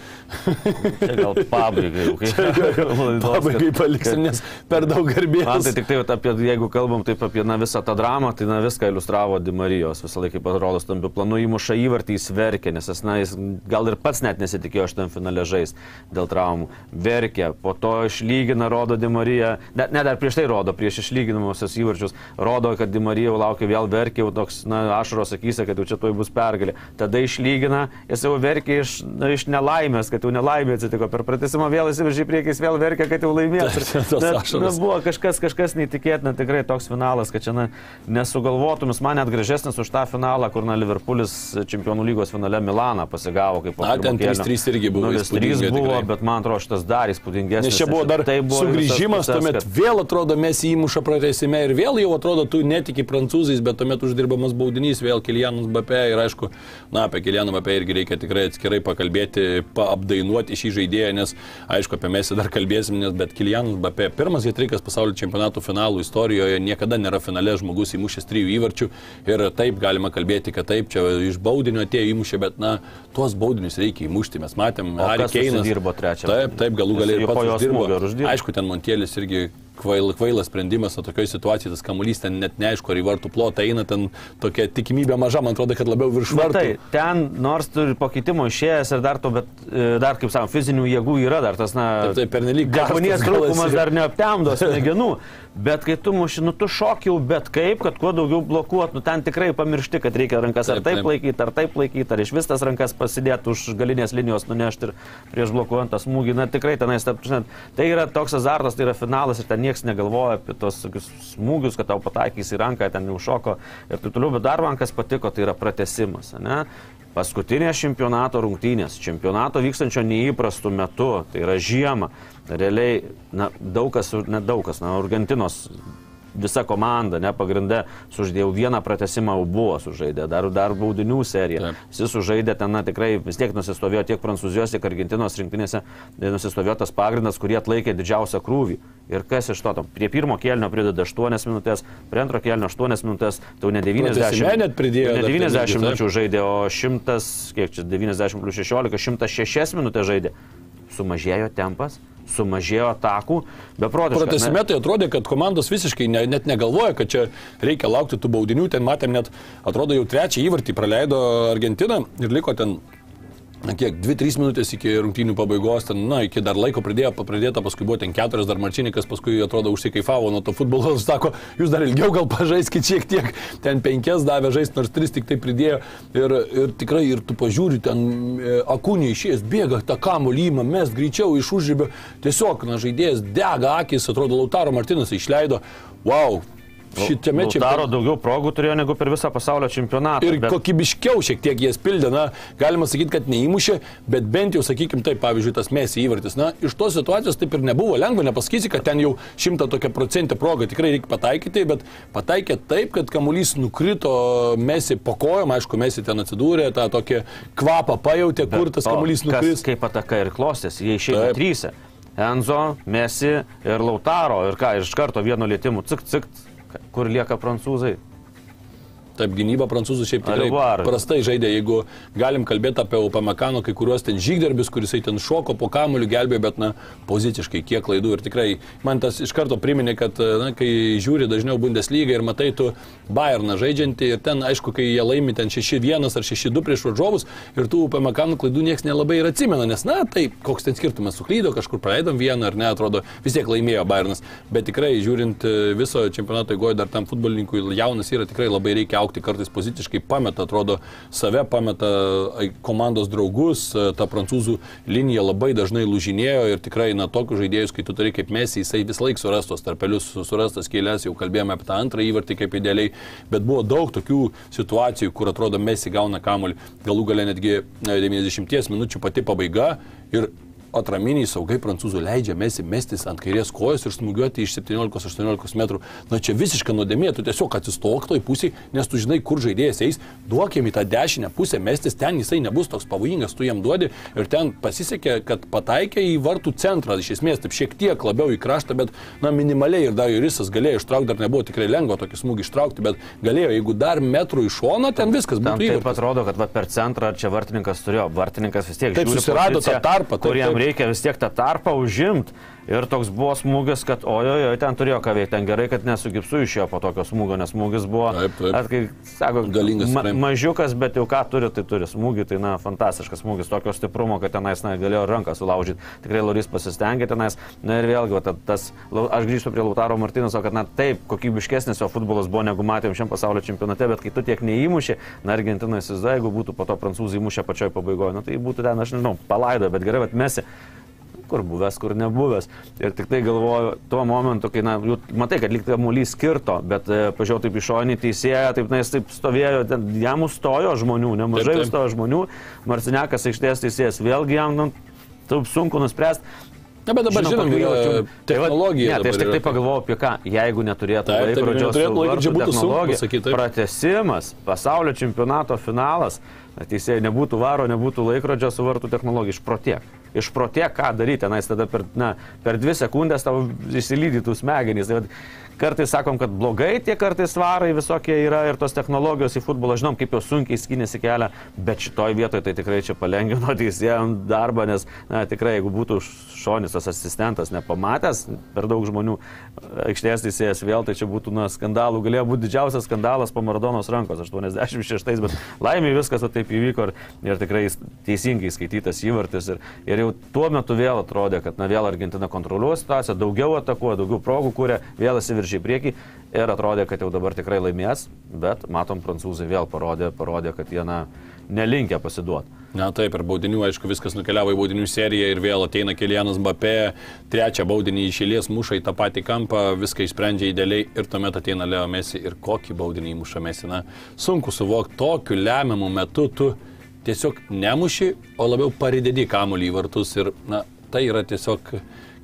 Čia gal pabaigai. kai- Pabaigai paliksim, nes per daug garbės. Man tai tik tai apie, jeigu kalbam taip apie na, visą tą dramą, tai na, viską iliustravo Dimarijos. Visą laiką, atrodo, stambių planų įmuša įvartį, jis verkė, nes jis, na, jis gal ir pats net nesitikėjo šitam finale žais dėl traumų. Verkė, po to išlygina, rodo Dimarija, net ne dar prieš tai rodo, prieš išlyginamusios įvarčius, rodo, kad Dimarija jau laukia vėl verkė, jau toks, na, ašaros akise, kad jau čia tuoj bus pergalė. Tada išlygina, jis jau verkė iš, na, iš nelaimės, kad jau nelaimė atsitiko. Per pratesimą vėl įsiveržė į priekį, jis vėl verkė, kad jau laimės. Na, na, buvo kažkas, kažkas neįtikėtina, tikrai toks finalas, kad čia na, nesugalvotum, jis man net gražesnis už tą finalą, kur na, Liverpoolis čempionų lygos finale Milaną pasigavo kaip Na, ten 3-3 irgi buvo 3 įspūdinga buvo, tikrai. bet man atrodo šitas dar įspūdingesnis. Nes čia buvo dar Tai buvo sugrįžimas, visas tuomet pusės, vėl atrodo mes įmuša pratesime ir vėl jau atrodo tu netiki prancūzais, bet tuomet uždirbamas baudinys vėl Kilianas Bapė ir aišku, na apie Kilianą Bapė irgi reikia tikrai atskirai pakalbėti, paapdainuoti šį žaidėją, nes aišku apie mes dar kalbėsim, nes bet Kilianas Bapė pirmas hitrikas pasaulio čempionato finalų istorijoje niekada nėra finale žmogus įmušęs trijų įvarčių ir taip galima kalbėti, kad taip čia iš baudinio atėjo įmušė, bet na tuos baudinius reikia įmušti, mes matėm, Harry Keinas susidirbo trečią? Taip, taip, galų galiai po pats ir uždirbo. Aišku, ten Montėlis irgi kvail, kvailas sprendimas, o tokioje situacijoje tas kamuolys ten net neaišku, ar į vartų plotą eina, ten tokia tikimybė maža, man atrodo, kad labiau virš vartų. Tai ten nors turi pakeitimo išėjęs ir dar to, bet e, dar, kaip sakau, fizinių jėgų yra, dar tas, na, Taip, taip, pernelyg galas trūkumas dar neaptemdo smegenų. Bet kai tu muši, nu tu šokiau bet kaip, kad kuo daugiau blokuot, nu ten tikrai pamiršti, kad reikia rankas ar Taip, taip taip. laikyti, ar taip laikyti, ar iš vis tas rankas pasidėti už galinės linijos nunešti ir prieš blokuojant tą smūgį. Na tikrai tenais, ta tai yra toks azartas, tai yra finalas ir ten niekas negalvoja apie tos smūgius, kad tau pataikys į ranką, ten jau šoko ir taip toliau. Bet dar man kas patiko, tai yra pratesimas. Ne? Paskutinės čempionato rungtynės, čempionato vykstančio neįprastų metu, tai yra žiemą, realiai, na, daug kas, ne daug kas, na, Argentinos visa komanda, ne pagrindė, suždėjau vieną pratesimą, jau buvo sužaidę, dar, dar baudinių seriją. Taip. Visi sužaidė ten, na, tikrai vis tiek nusistovėjo tiek Prancūzijos, tiek Argentinos rinktinėse, e, nusistovėjo tas pagrindas, kurį atlaikė didžiausią krūvį. Ir kas iš to, to prie pirmo kelnio prideda 8 minutės, prie antro kelnio 8 minutės, tai jau ne 90. Pratęsime net pridėjo Ne ten 90 irgi, taip. minučių žaidė, o 100, kiek čia 90 plus 16, 106 minutės žaidė. Sumažėjo tempas, sumažėjo atakų, beprotiškai. Pratesime tai atrodė, kad komandos visiškai ne, net negalvoja, kad čia reikia laukti tų baudinių. Ten matėm net, atrodo, jau trečią įvartį praleido Argentina ir liko ten, na kiek, 2-3 minutės iki rungtynių pabaigos, ten, na, iki dar laiko pridėjo, pradėta, paskui buvo ten keturias, dar Marčinikas, paskui atrodo užsikaifavo nuo to futbolo, sako, jūs dar ilgiau gal pažaiskit šiek tiek, ten penkias davė žaisti, nors tris tik tai pridėjo ir, ir tikrai ir tu pažiūri, ten e, akūnį išėjęs, bėga tą kamuolį, mes greičiau iš užribio, tiesiog, na, žaidėjas dega akis, atrodo, Lautaro Martinas išleido, wow. Šitame čia Daro daugiau progų turėjo negu per visą pasaulio čempionatą. Ir bet- kokybiškiau šiek tiek jas pildė, na, galima sakyti, kad neįmušė, bet bent jau, sakykime, taip, pavyzdžiui, tas mesį įvartis, na, iš tos situacijos taip ir nebuvo lengva, nepasakysi, kad ten jau šimta tokia procentė proga tikrai reikia pataikyti, bet pataikė taip, kad kamuolys nukrito mesį po kojom, aišku, mesį ten atsidūrė, tą tokį kvapą pajutė, kur tas kamuolys nukris. Kaip ataka ir klostės, jie išėjo trysia. Enzo, Messi ir Lautaro. Ir ką, iš karto vienu lietimu, cik, cik, kur lieka prancūzai. Taip, gynyba prancūzų šiaip tikrai Ar var? prastai žaidė, jeigu galim kalbėti apie Upamekano kai kuriuos ten žygdarbis, kuris ten šoko po kamuoliu, gelbėjo, bet, na, poziciškai kiek klaidų. Ir tikrai man tas iš karto priminė, kad, na, kai žiūri dažniau Bundesliga ir matai tu Bayerną žaidžiantį ir ten, aišku, kai jie laimi ten 6-1 ar 6-2 prieš varžovus ir tų Upamekano klaidų niekas nelabai ir atsimena, nes, na, tai koks ten skirtumas, suklydo, kažkur praleidom vieną ar ne, atrodo, vis tiek laimėjo Bayernas, bet tikrai žiūrint e, viso čempionato įgoje dar tam futbolininkui jaunas yra tikrai labai reikia aukti, kartais poziciškai pameta, atrodo, save pameta komandos draugus, e, ta prancūzų linija labai dažnai lūžinėjo ir tikrai, na, tokius žaidėjus, kai tu turi kaip mesi, jisai vis laik surastos tarpelius, surastas kelias, jau kalbėjome apie tą antrą įvartį kaip idealiai, bet buvo daug tokių situacijų, kur atrodo mesi gauna kamuolį, galų gale netgi e, 90 minučių pati pabaiga ir atraminiai saugai prancūzų leidžia mesi mestis ant kairės kojos ir smūgiuoti iš 17-18 metrų. Na čia visiškai nuodėmė, tu tiesiog atsistok toj pusėje, nes tu žinai, kur žaidėjas eis, duokim į tą dešinę pusę mestis, ten jisai nebus toks pavojingas, tu jam duodi ir ten pasisekė, kad pataikė į vartų centrą, iš esmės taip šiek tiek labiau į kraštą, bet na minimaliai ir dar jurisas galėjo ištraukti, dar nebuvo tikrai lengva tokį smūgį ištraukti, bet galėjo, jeigu dar metrų iš šono, ten viskas būtų taip atrodo, kad va, per centrą čia vartininkas turėjo. Vartininkas vis tiek Taip, susirado tą poziciją, tarpą, taip, kur jam taip. Reikia vis tiek tą tarpą užimti. Ir toks buvo smūgis, kad ojojo, ten turėjo ką veikti. Ten gerai, kad nesu gipsu išėjo po tokio smūgio, nes smūgis buvo, Taip, taip. at, kai, sako, Galingas ma, mažiukas, bet jau ką turi, tai turi smūgį. Tai, na, fantastiškas smūgis, tokio stiprumo, kad tenais, na, galėjo ranką sulaužyti. Tikrai Loris pasistengė tenais. Na ir vėlgi, ta- tas, aš grįžtu prie Lautaro Martinoso, kad, na, taip, kokybiškesnis jo futbolas buvo, negu matėm šiam pasaulio čempionate, bet kai tu tiek neįmušė, na, Argentina įsivaizduoja, jeigu būtų po to prancūzai įmušę pačioj pabaigoje, na, tai būtų ten, aš nežinau, palaido, bet gerai, bet mesi kur buvęs, kur nebuvęs. Ir tik tai galvoju, tuo momentu, kai, na, matai, kad lyg tai kamuolys skirto, bet e, pažiūrėjau taip iš šonį teisėją, taip, na, jis taip stovėjo, ten, jam užstojo žmonių, nemažai užstojo žmonių, Marciniakas aikštės teisėjas, vėlgi jam, nu, taip sunku nuspręsti. Na, bet dabar žinom, kokių yra jaučių. Tai va, technologija. Ne, tai aš tik tai pagalvojau apie ką, jeigu neturėtų Taip, laikrodžio, neturėtų laikrodžio, būtų sunku technologija. Pratesimas, pasaulio čempionato finalas, teisėjai nebūtų varo, nebūtų laikrodžio su vartų technologija, išprotiek. Išprotiek, ką daryti, tenais tada per, na, per dvi sekundės tau išsilydytų smegenys. Tai, kartais sakom, kad blogai tie kartais svarai visokie yra ir tos technologijos į futbolą, žinom, kaip jau sunkiai skinėsi kelią, bet šitoj vietoje tai tikrai čia palengvino teisėjams darbą, nes na, tikrai jeigu būtų šonis tas asistentas nepamatęs, per daug žmonių aikštės teisėjas vėl, tai čia būtų na, skandalų, galėjo būti didžiausias skandalas po Maradonos rankos 86, bet laimiai viskas taip įvyko ir, ir tikrai teisingai skaitytas įvartis ir, ir jau tuo metu vėl atrodė, kad na, vėl Argentina kontroliuoja situaciją, daugiau atakuoja, daugiau progų kūrė, vėl įsiveržė į priekį ir atrodė, kad jau dabar tikrai laimės, bet matom, prancūzai vėl parodė, parodė kad jie na, nelinkia pasiduoti. Na taip, ir baudinių, aišku, viskas nukeliavo į baudinių seriją ir vėl ateina Kilianas Bapė, trečią baudinį išėlės muša į tą patį kampą, viską išsprendžia idealiai ir tuomet ateina Leo Mesi ir kokį baudinį įmuša Mesi. Na, sunku suvokti, tokiu lemiamu metu tu tiesiog nemuši, o labiau paridedi kamuolį į vartus ir, na, tai yra tiesiog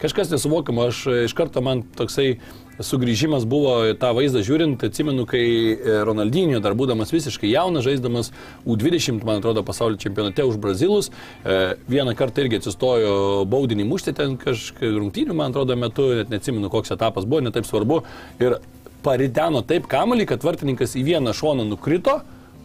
kažkas nesuvokiamo, aš iš karto man toksai sugrįžimas buvo tą vaizdą žiūrint, atsimenu, kai e, Ronaldinio, dar būdamas visiškai jaunas, žaisdamas U20, man atrodo, pasaulio čempionate už Brazilus, e, vieną kartą irgi atsistojo baudinį mušti ten kažkaip rungtynių, man atrodo, metu, net neatsimenu, koks etapas buvo, netaip svarbu, ir parideno taip kamuolį, kad vartininkas į vieną šoną nukrito,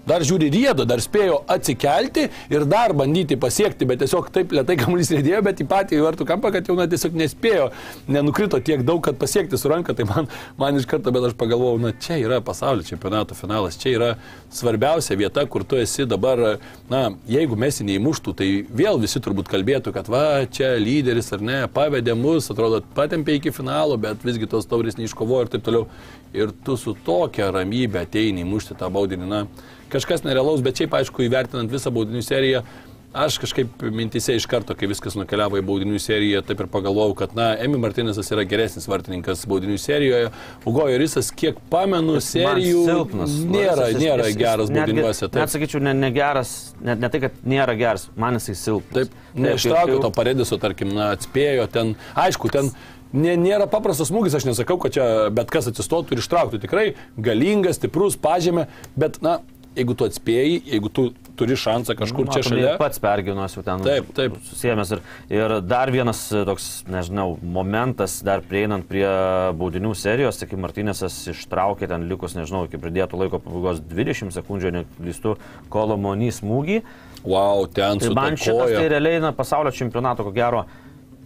dar žiūri riedo, dar spėjo atsikelti ir dar bandyti pasiekti, bet tiesiog taip lietai kamuolys rėdėjo, bet į patį vartų kampą, kad jau na, tiesiog nespėjo, nenukrito tiek daug, kad pasiekti su ranka, tai man, man iš karto, bet aš pagalvojau, na čia yra pasaulio čempionato finalas, čia yra svarbiausia vieta, kur tu esi dabar, na, jeigu mes neįmuštų, tai vėl visi turbūt kalbėtų, kad va, čia lyderis ar ne, pavedė mus, atrodo, patempė iki finalo, bet visgi tos taurės neiškovojo ir taip toliau. Ir tu su tokia ramybė ateini įmušti tą baudinį, na, kažkas nerealaus, bet šiaip aišku įvertinant visą baudinių seriją, aš kažkaip mintise iš karto, kai viskas nukeliavo į baudinių seriją, taip ir pagalvojau, kad, na, Emi Martinezas yra geresnis vartininkas baudinių serijoje, Ugo Jorisas, kiek pamenu, serijų silpnas. nėra, Jis- nėra jis- jis geras baudiniuose. Net sakyčiau, ne, ne geras, ne, ne tai, kad nėra geras, man jisai silpnas. Taip, neištraukė to parediso, tarkim, na, atspėjo ten, aišku, ten nė, nėra paprastas smūgis, aš nesakau, kad čia bet kas atsistotų ir ištrauktų. Tikrai galingas, stiprus, pažymė, bet, na, jeigu tu atspėjai, jeigu tu turi šansą kažkur čia Matom, šalia. ir Pats pergyvenos jau ten. Taip, taip. Susijęs ir, ir dar vienas e, toks, nežinau, momentas, dar prieinant prie baudinių serijos, tai kai Martinėsas ištraukė ten likus, nežinau, iki pridėtų laiko pabaigos 20 sekundžių, neklystu, kolomonį smūgį. Wow, ten Tai su man ta šitas tai realiai na, pasaulio čempionato, ko gero,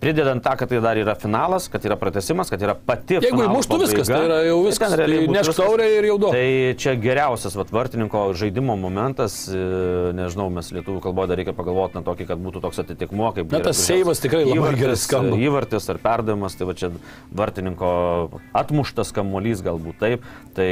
pridedant tą, kad tai dar yra finalas, kad yra pratesimas, kad yra pati. Jeigu įmuštų viskas, tai yra jau viskas. ten realiai Tai nešk viskas. taurę ir jau duok. Tai čia geriausias vat, vartininko žaidimo momentas, e, nežinau, mes lietuvių kalboje dar reikia pagalvoti na tokį, kad būtų toks atitikmuo, kaip Na, tas seivas tikrai labai įvartis, gerai skamba. Įvartis ar perdavimas, tai va čia vartininko atmuštas kamuolys galbūt taip. Tai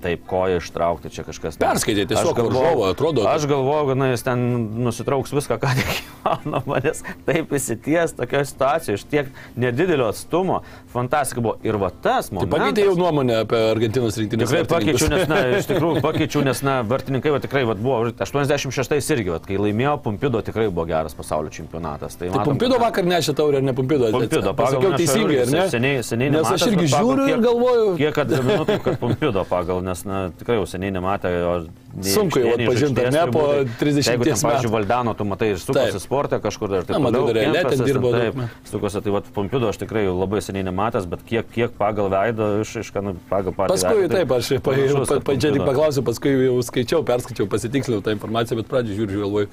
Taip, koją ištraukti čia kažkas. ne. Perskaitė tiesiog Aš galvojau- varžovą, atrodo. Aš galvoju, kad na, jis ten nusitrauks viską, ką tik įmanoma, nes taip įsities tokioje situacijoje, iš tiek nedidelio atstumo. Fantastika buvo. Ir va tas Tai momentas. pakeitė jau nuomonę apie Argentinos rinktinės. Tikrai pakeičiau, nes, na, iš tikrųjų pakeičiau, nes, na, vartininkai, va, tikrai, va, buvo 86 irgi, va, kai laimėjo Pumpido, tikrai buvo geras pasaulio čempionatas. Tai, Tai matom, Pumpido kad- vakar nešė taurę ar ne Pumpido? Pumpido, Pasakiau aš teisingai, ar ne? Seniai, seniai Nes aš nematęs, irgi bet pagal žiūriu ir kiek- galvoju. Kiek atgaminu, tai kad Pumpido pagal, nes, na, tikrai jau seniai nematė jo. Sunku jau aikštėje, nei atpažint, ar žaidėjas ne, po turbūt. 30 Jeigu ten, pavyzdžiui, metų. Valdano, tu matai ir sukosi sportą kažkur ir taip Na, matau, dar Reale ten dirbo taip, metų. Sukosi, tai va, Pumpido aš tikrai jau labai seniai nematęs, bet kiek, kiek pagal veidą, iš, iš nu, pagal patį Paskui veidą, taip, aš pa, panašus, pa, kad pa, čia tik Pumpido. paklausiu, paskui jau skaičiau, perskaičiau, pasitiksliau tą informaciją, bet pradžioje žiūriu, galvoju,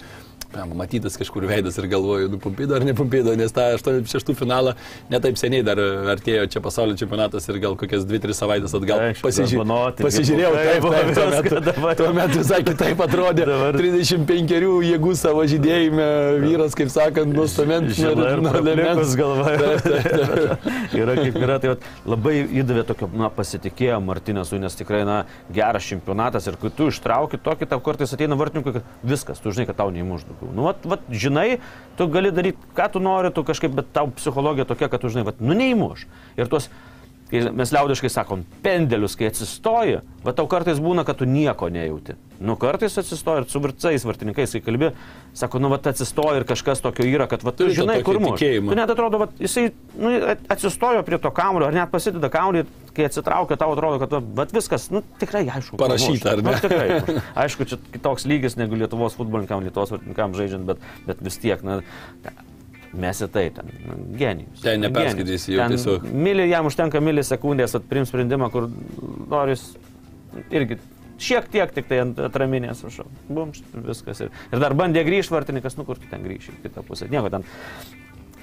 matytas kažkur veidas ir galvoju, nu pumpido ar ne pumpido, nes tą 86 finalą netaip seniai dar artėjo čia pasaulio čempionatas ir gal kokias 2-3 savaitės atgal Aišku, pasiži... Garbanoti, pasižiūrėjau, taip, buvo taip, tuo metu, tuo metu visai kitaip atrodė. Dabar- 35 jėgų savo žydėjime vyras, kaip sakant, praplikus lemens. galva. yra kaip yra, tai labai įdavė tokio na, pasitikėjo Martinėsui, nes tikrai na, geras čempionatas ir kai tu ištrauki tokį, tau kartais ateina vartininkui, kad viskas, tu žinai, kad tau neįmuš daugiau. Nu, vat, vat, žinai, tu gali daryti, ką tu nori, tu kažkaip, bet tau psichologija tokia, kad tu žinai, vat, nu neįmuš. Ir tuos kai mes liaudiškai sakom, pendelius, kai atsistoji, va tau kartais būna, kad tu nieko nejauti. Nu kartais atsistoji ir su virtsais vartininkais, kai kalbi, sako, nu va atsistoji ir kažkas tokio yra, kad va tu Turi žinai, kur mūsų. Tu net atrodo, va jisai nu, atsistojo prie to kamulio, ar net pasideda kamulį, kai atsitraukia, tau atrodo, kad va viskas, nu tikrai aišku. Parašyta, ar ne? Nu, tikrai. Aišku, čia kitoks lygis negu Lietuvos futbolininkam, Lietuvos vartininkam žaidžiant, bet, bet vis tiek, na, Mes į tai, ten, nu, genijus. Ten neperskaitysi jau Ten tiesiog. Milį, jam užtenka milisekundės atprim sprendimą, kur noris irgi šiek tiek tik tai atraminės, aš bumš, viskas. Ir, ir dar bandė grįžti vartininkas, nu kur tu ten grįžti į kitą pusę. Nieko ten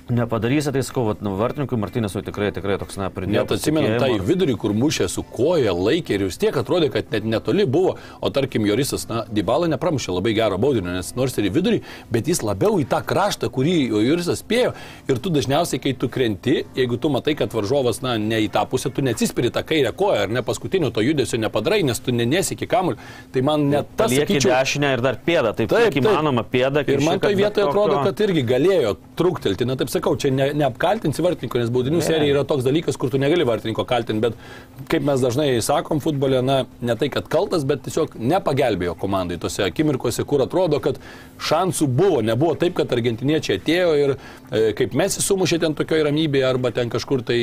nepadarysi, tai sakau, vat, nu, vartininkui Martinėsui tikrai, tikrai toks, na, pridėjo. Net atsimenu tą į vidurį, kur mušė su koja, laikė ir vis tiek atrodė, kad net netoli buvo, o tarkim Jorisas, na, Dybalą nepramušė labai gero baudinio, nes nors ir į vidurį, bet jis labiau į tą kraštą, kurį Jorisas spėjo ir tu dažniausiai, kai tu krenti, jeigu tu matai, kad varžovas, na, ne į tą pusę, tu neatsispiri tą kairę koją ar ne paskutinio to judesio nepadarai, nes tu nesiki kamul, tai man net tas, Lieki sakyčiau, dešinę ir dar pėdą, taip, Taip, taip įmanoma pėdą. Ir man toje vietoje atrodo, kad irgi galėjo truktelti. Na taip sakau, čia ne, neapkaltinsi vartininko, nes baudinių Ne. serija yra toks dalykas, kur tu negali vartininko kaltinti, bet kaip mes dažnai sakom futbole, na ne tai, kad kaltas, bet tiesiog nepagelbėjo komandai tose akimirkose, kur atrodo, kad šansų buvo. Nebuvo taip, kad argentiniečiai atėjo ir e, kaip mes įsumušė ten tokioje ramybėje arba ten kažkur tai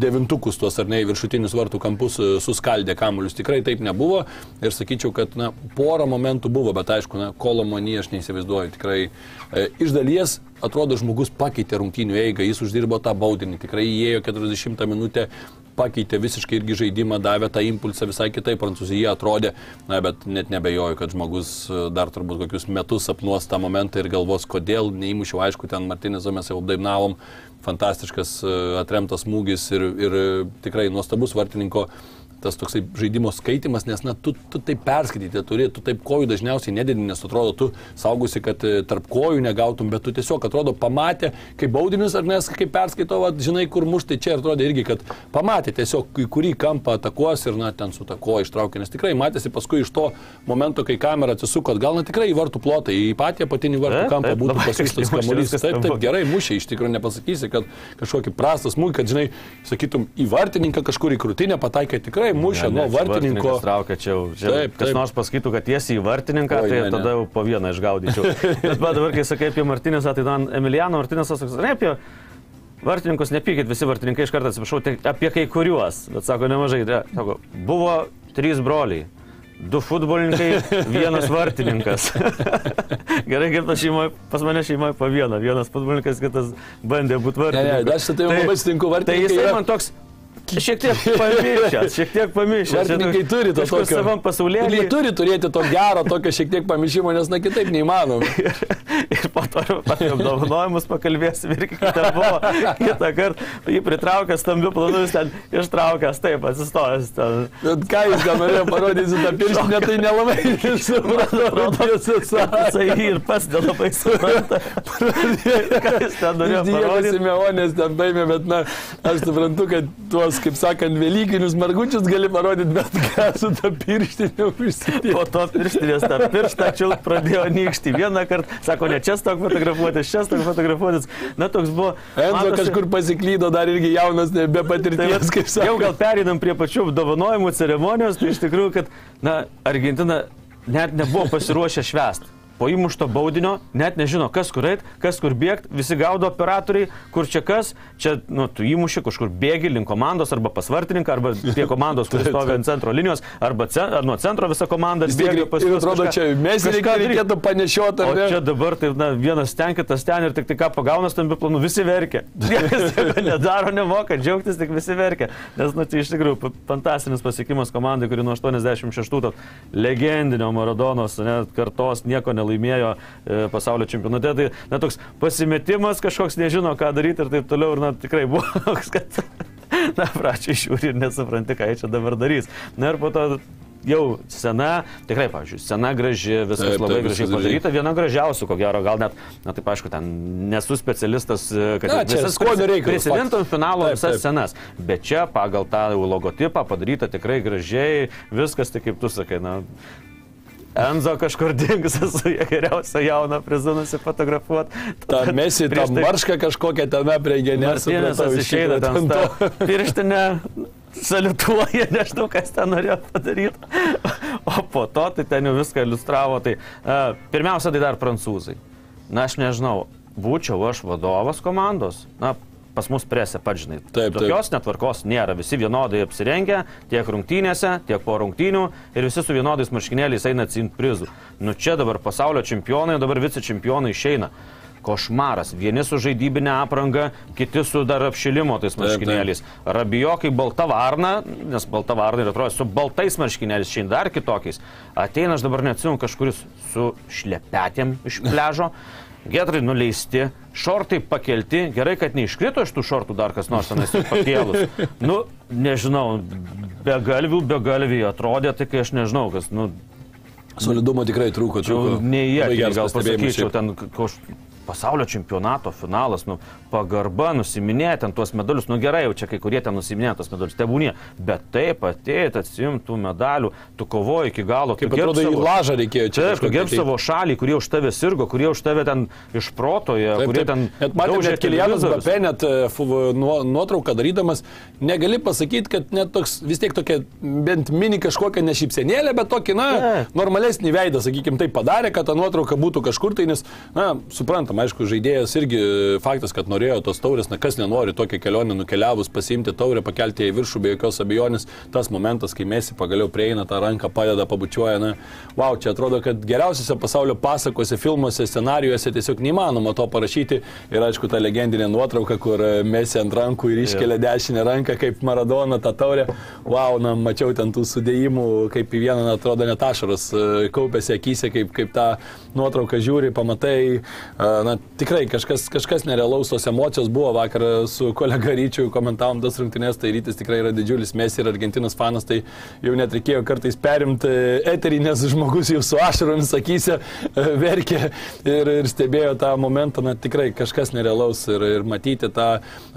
devintukus tuos ar ne viršutinius vartų kampus e, suskaldė kamuolius. Tikrai taip nebuvo ir sakyčiau, kad na, porą momentų buvo, bet aišku, na, kolomonį aš neįsivaizduoju. Tikrai e, iš dalies atrodo žmogus pakeitė rungtynių eigą, jis uždirbo tą baudinį, tikrai įėjo 40 minutę, pakeitė visiškai irgi žaidimą, davė tą impulsą visai kitaip, Prancūzija atrodė, na, bet net nebejoju, kad žmogus e, dar turbūt kokius metus sapnuos tą momentą ir galvos, kodėl neįmušiau, aišku, ten Martinėzo mes jau apdainavom, fantastiškas e, atremtas smūgis ir, ir e, tikrai nuostabus vartininko tas toksai žaidimo skaitimas, nes, na, tu, tu taip perskaityti turi, tu taip kojų dažniausiai nededi, nes atrodo, tu saugusi, kad e, tarp kojų negautum, bet tu tiesiog atrodo pamatė, kaip baudinis ar nes, kaip perskaito, va, žinai, kur muštai čia ir atrodo irgi, kad pamatė tiesiog, į kurį kampą atakuos ir, na, ten su ta koja ištraukė, nes tikrai matėsi paskui iš to momento, kai kamera atsisuko, gal na tikrai į vartų plotą, į patį apatinį vartų Taip, kampą būtų pasiūstas kamuolys. Taip, taip, gerai mušė, iš tikrųjų nepasakysi, kad kažkokį prastą smūgį, kad, žinai, sakytum, į vartininką kažkur į krūtinę pataikė tikrai mušė, nuo vartininko. Traukia čia, čia Taip, kas taip. nors pasakytų, kad tiesiai į vartininką, Oi, tai ne, ne. tada jau po vieną išgaudyčiau. Bet dabar, kai sakai apie Martinėsą, tai ten Emiliano Martinėsas, ne apie vartininkus, nepykit visi vartininkai iš karto atsiprašau, tik apie kai kuriuos, bet sako nemažai. Tai, sako, buvo trys broliai. Du futbolininkai, vienas vartininkas. Gerai, kaip pas, šeimoj, pas mane šeimoje po vieną. Vienas futbolininkas, kitas bandė būti Ne, vartininkas. ne, aš su tavimi labai sutinku, Tai vartininkai jisai yra- man toks šiek tiek pamiršęs, šiek tiek pamiršęs. Vartininkai turi to tokio. savam Ir pasaulyje. Jie turi turėti to gero, tokio šiek tiek pamišimo, nes na kitaip neįmanoma. Ir po to apie apdovanojimus pakalbėsim ir kitą buvo. Kitą kartą jį pritraukė stambiu planu, jis ten ištraukęs, taip, atsistojęs ten. Bet ką jis gal norėjo parodyti tą pirštinę, tai nelabai supratau. Jisai ir pats nelabai supranta. Ką jis ten norėjo parodyti. Simeonės ten paėmė, bet na, aš suprantu, kad tuos, kaip sakant, Velykinius margučius gali parodyti, bet ką su tą pirštinę užsidėti. Po to pirštinės tą pirštą čiult pradėjo nykšti. Vieną kartą, sako, ne čia stok fotografuotis, čia stok fotografuotis. Na, toks buvo. Enzo matosi- kažkur pasiklydo, dar irgi jaunas, be Tai patirties, vat, kaip jau sakau. gal pereinam prie pačių apdovanojimų ceremonijos, tai iš tikrųjų, kad, na, Argentina net nebuvo pasiruošę švęsti. Po įmušto baudinio net nežino, kas kur eit, kas kur bėgti, visi gaudo operatoriai, kur čia kas, čia, nu, tu įmuši kažkur bėgi link komandos arba pasvartininką, arba prie komandos, kuris stovi ant centro linijos, arba ce, ar nuo centro visa komanda bėga pas juos atrodo, kažką- čia mes reikėtų panešioti, O čia dabar taip, na, vienas ten, kitas ten ir tik tai ką pagauna stambių planų, visi verkia. Niekas nedaro, nemoka, džiaugtis tik visi verkia. Nes, na, tai iš tikrųjų fantastinis pasiekimas komandai, kuri nuo 86 to legendinio Maradonos net kartos nieko nelaimėjo e, pasaulio čempionate. Tai, na, toks pasimetimas kažkoks nežino, ką daryti ir taip toliau. Ir, na, tikrai buvo toks, kad, na, pračiai žiūri ir nesupranti, ką jie čia dabar darys. Na ir po to jau sena, tikrai, pavyzdžiui, sena graži, viskas Taip, labai taip, gražiai padaryta, viena gražiausių, ko gero, gal net, na taip aišku, ten nesu specialistas, e, kad Na, čia skonio reikalas, prisimintum finalo Taip, visas taip. scenas, bet čia pagal tą logotipą padaryta tikrai gražiai, viskas, tai kaip tu sakai, na, Enzo kažkur dingsi su geriausio jauno prizu nusifotografuoti. Ta mesi, ta marška kažkokia tame prie genės. Martinesas išeina ten tą pirštinę, salituoja, nežinau, kas ten norėjo padaryti. O po to tai ten jau viską iliustravo. Tai uh, pirmiausia, tai dar prancūzai. Na, aš nežinau, būčiau aš vadovas komandos. Na, pas mus presė, pats žinai. Taip, taip. Tokios netvarkos nėra. Visi vienodai apsirengę, tiek rungtynėse, tiek po rungtynių ir visi su vienodais marškinėliais eina atsimti prizų. Nu čia dabar pasaulio čempionai, dabar vice čempionai išeina. Košmaras. Vieni su žaidybinė apranga, kiti su dar apšilimo tais marškinėliais. Rabijo kaip balta varna, nes balta varna ir atrodo su baltais marškinėliais, šiandien dar kitokiais. Ateina, aš dabar neatsimenu, kažkuris su šlepetėm iš pležo. Getrai nuleisti, šortai pakelti, gerai, kad neiškrito iš tų šortų dar kas nors tenais pakėlus. Nu, nežinau, be galvių, be galvių atrodė, tai kai aš nežinau, kas, nu, Solidumo tikrai trūko. Trūko. ne jie, gal šiaip. ten koš, pasaulio čempionato finalas, nu, pagarba, nusiminė ten tuos medalius, nu gerai, jau čia kai kurie ten nusiminė tuos medalius, tebūnie, bet taip atėjai, atsimtų medalių, tu kovoji iki galo, Kaip atrodo, į savo- lažą reikėjo čia. Taip, tu gerb tai- savo šalį, kurie už tave sirgo, kurie už tave ten išprotoja, Taip, kurie taip. ten... Net matėme, net Kilianas. Bape, net e, nuotrauką darydamas, negali pasakyti, kad net toks vis tiek tokia bent mini kažkokia nešypsenėlė, bet tokį, na, Taip. normalesnį veidą, sakykime, tai padarė, kad ta nuotrauka būtų kažkur tai, nes, na, suprantam, aišku, žaidėjas irgi e, faktas, kad norėjo tos taurės, na, kas nenori tokią kelionę nukeliavus, pasiimti taurę, pakelti ją į viršų, be jokios abejonės, tas momentas, kai Mesi pagaliau prieina tą ranką, padeda, pabučiuoja, na, wow, čia atrodo, kad geriausiose pasaulio pasakose, filmuose, scenarijuose tiesiog neįmanoma to parašyti. Ir aišku, ta legendinė nuotrauka, kur e, Mesi ant rankų ir iškelia dešinę ranką, kaip Maradona tą taurę. Wow, na, mačiau ten tų sudėjimų, kaip į vieną, na, atrodo, net ašaros e, kaupėsi akise, kaip, kaip tą nuotrauką žiūri, pamatai. e, Na, tikrai kažkas, kažkas nerealaus, tos emocijos buvo vakar su kolega Ryčiu, komentavom tas rungtynės, tai Rytis tikrai yra didžiulis Mesi ir Argentinos fanas, tai jau net reikėjo kartais perimti eterį, nes žmogus jau su ašaromis akise e, verkė ir, ir stebėjo tą momentą, na tikrai kažkas nerealaus ir, ir matyti tą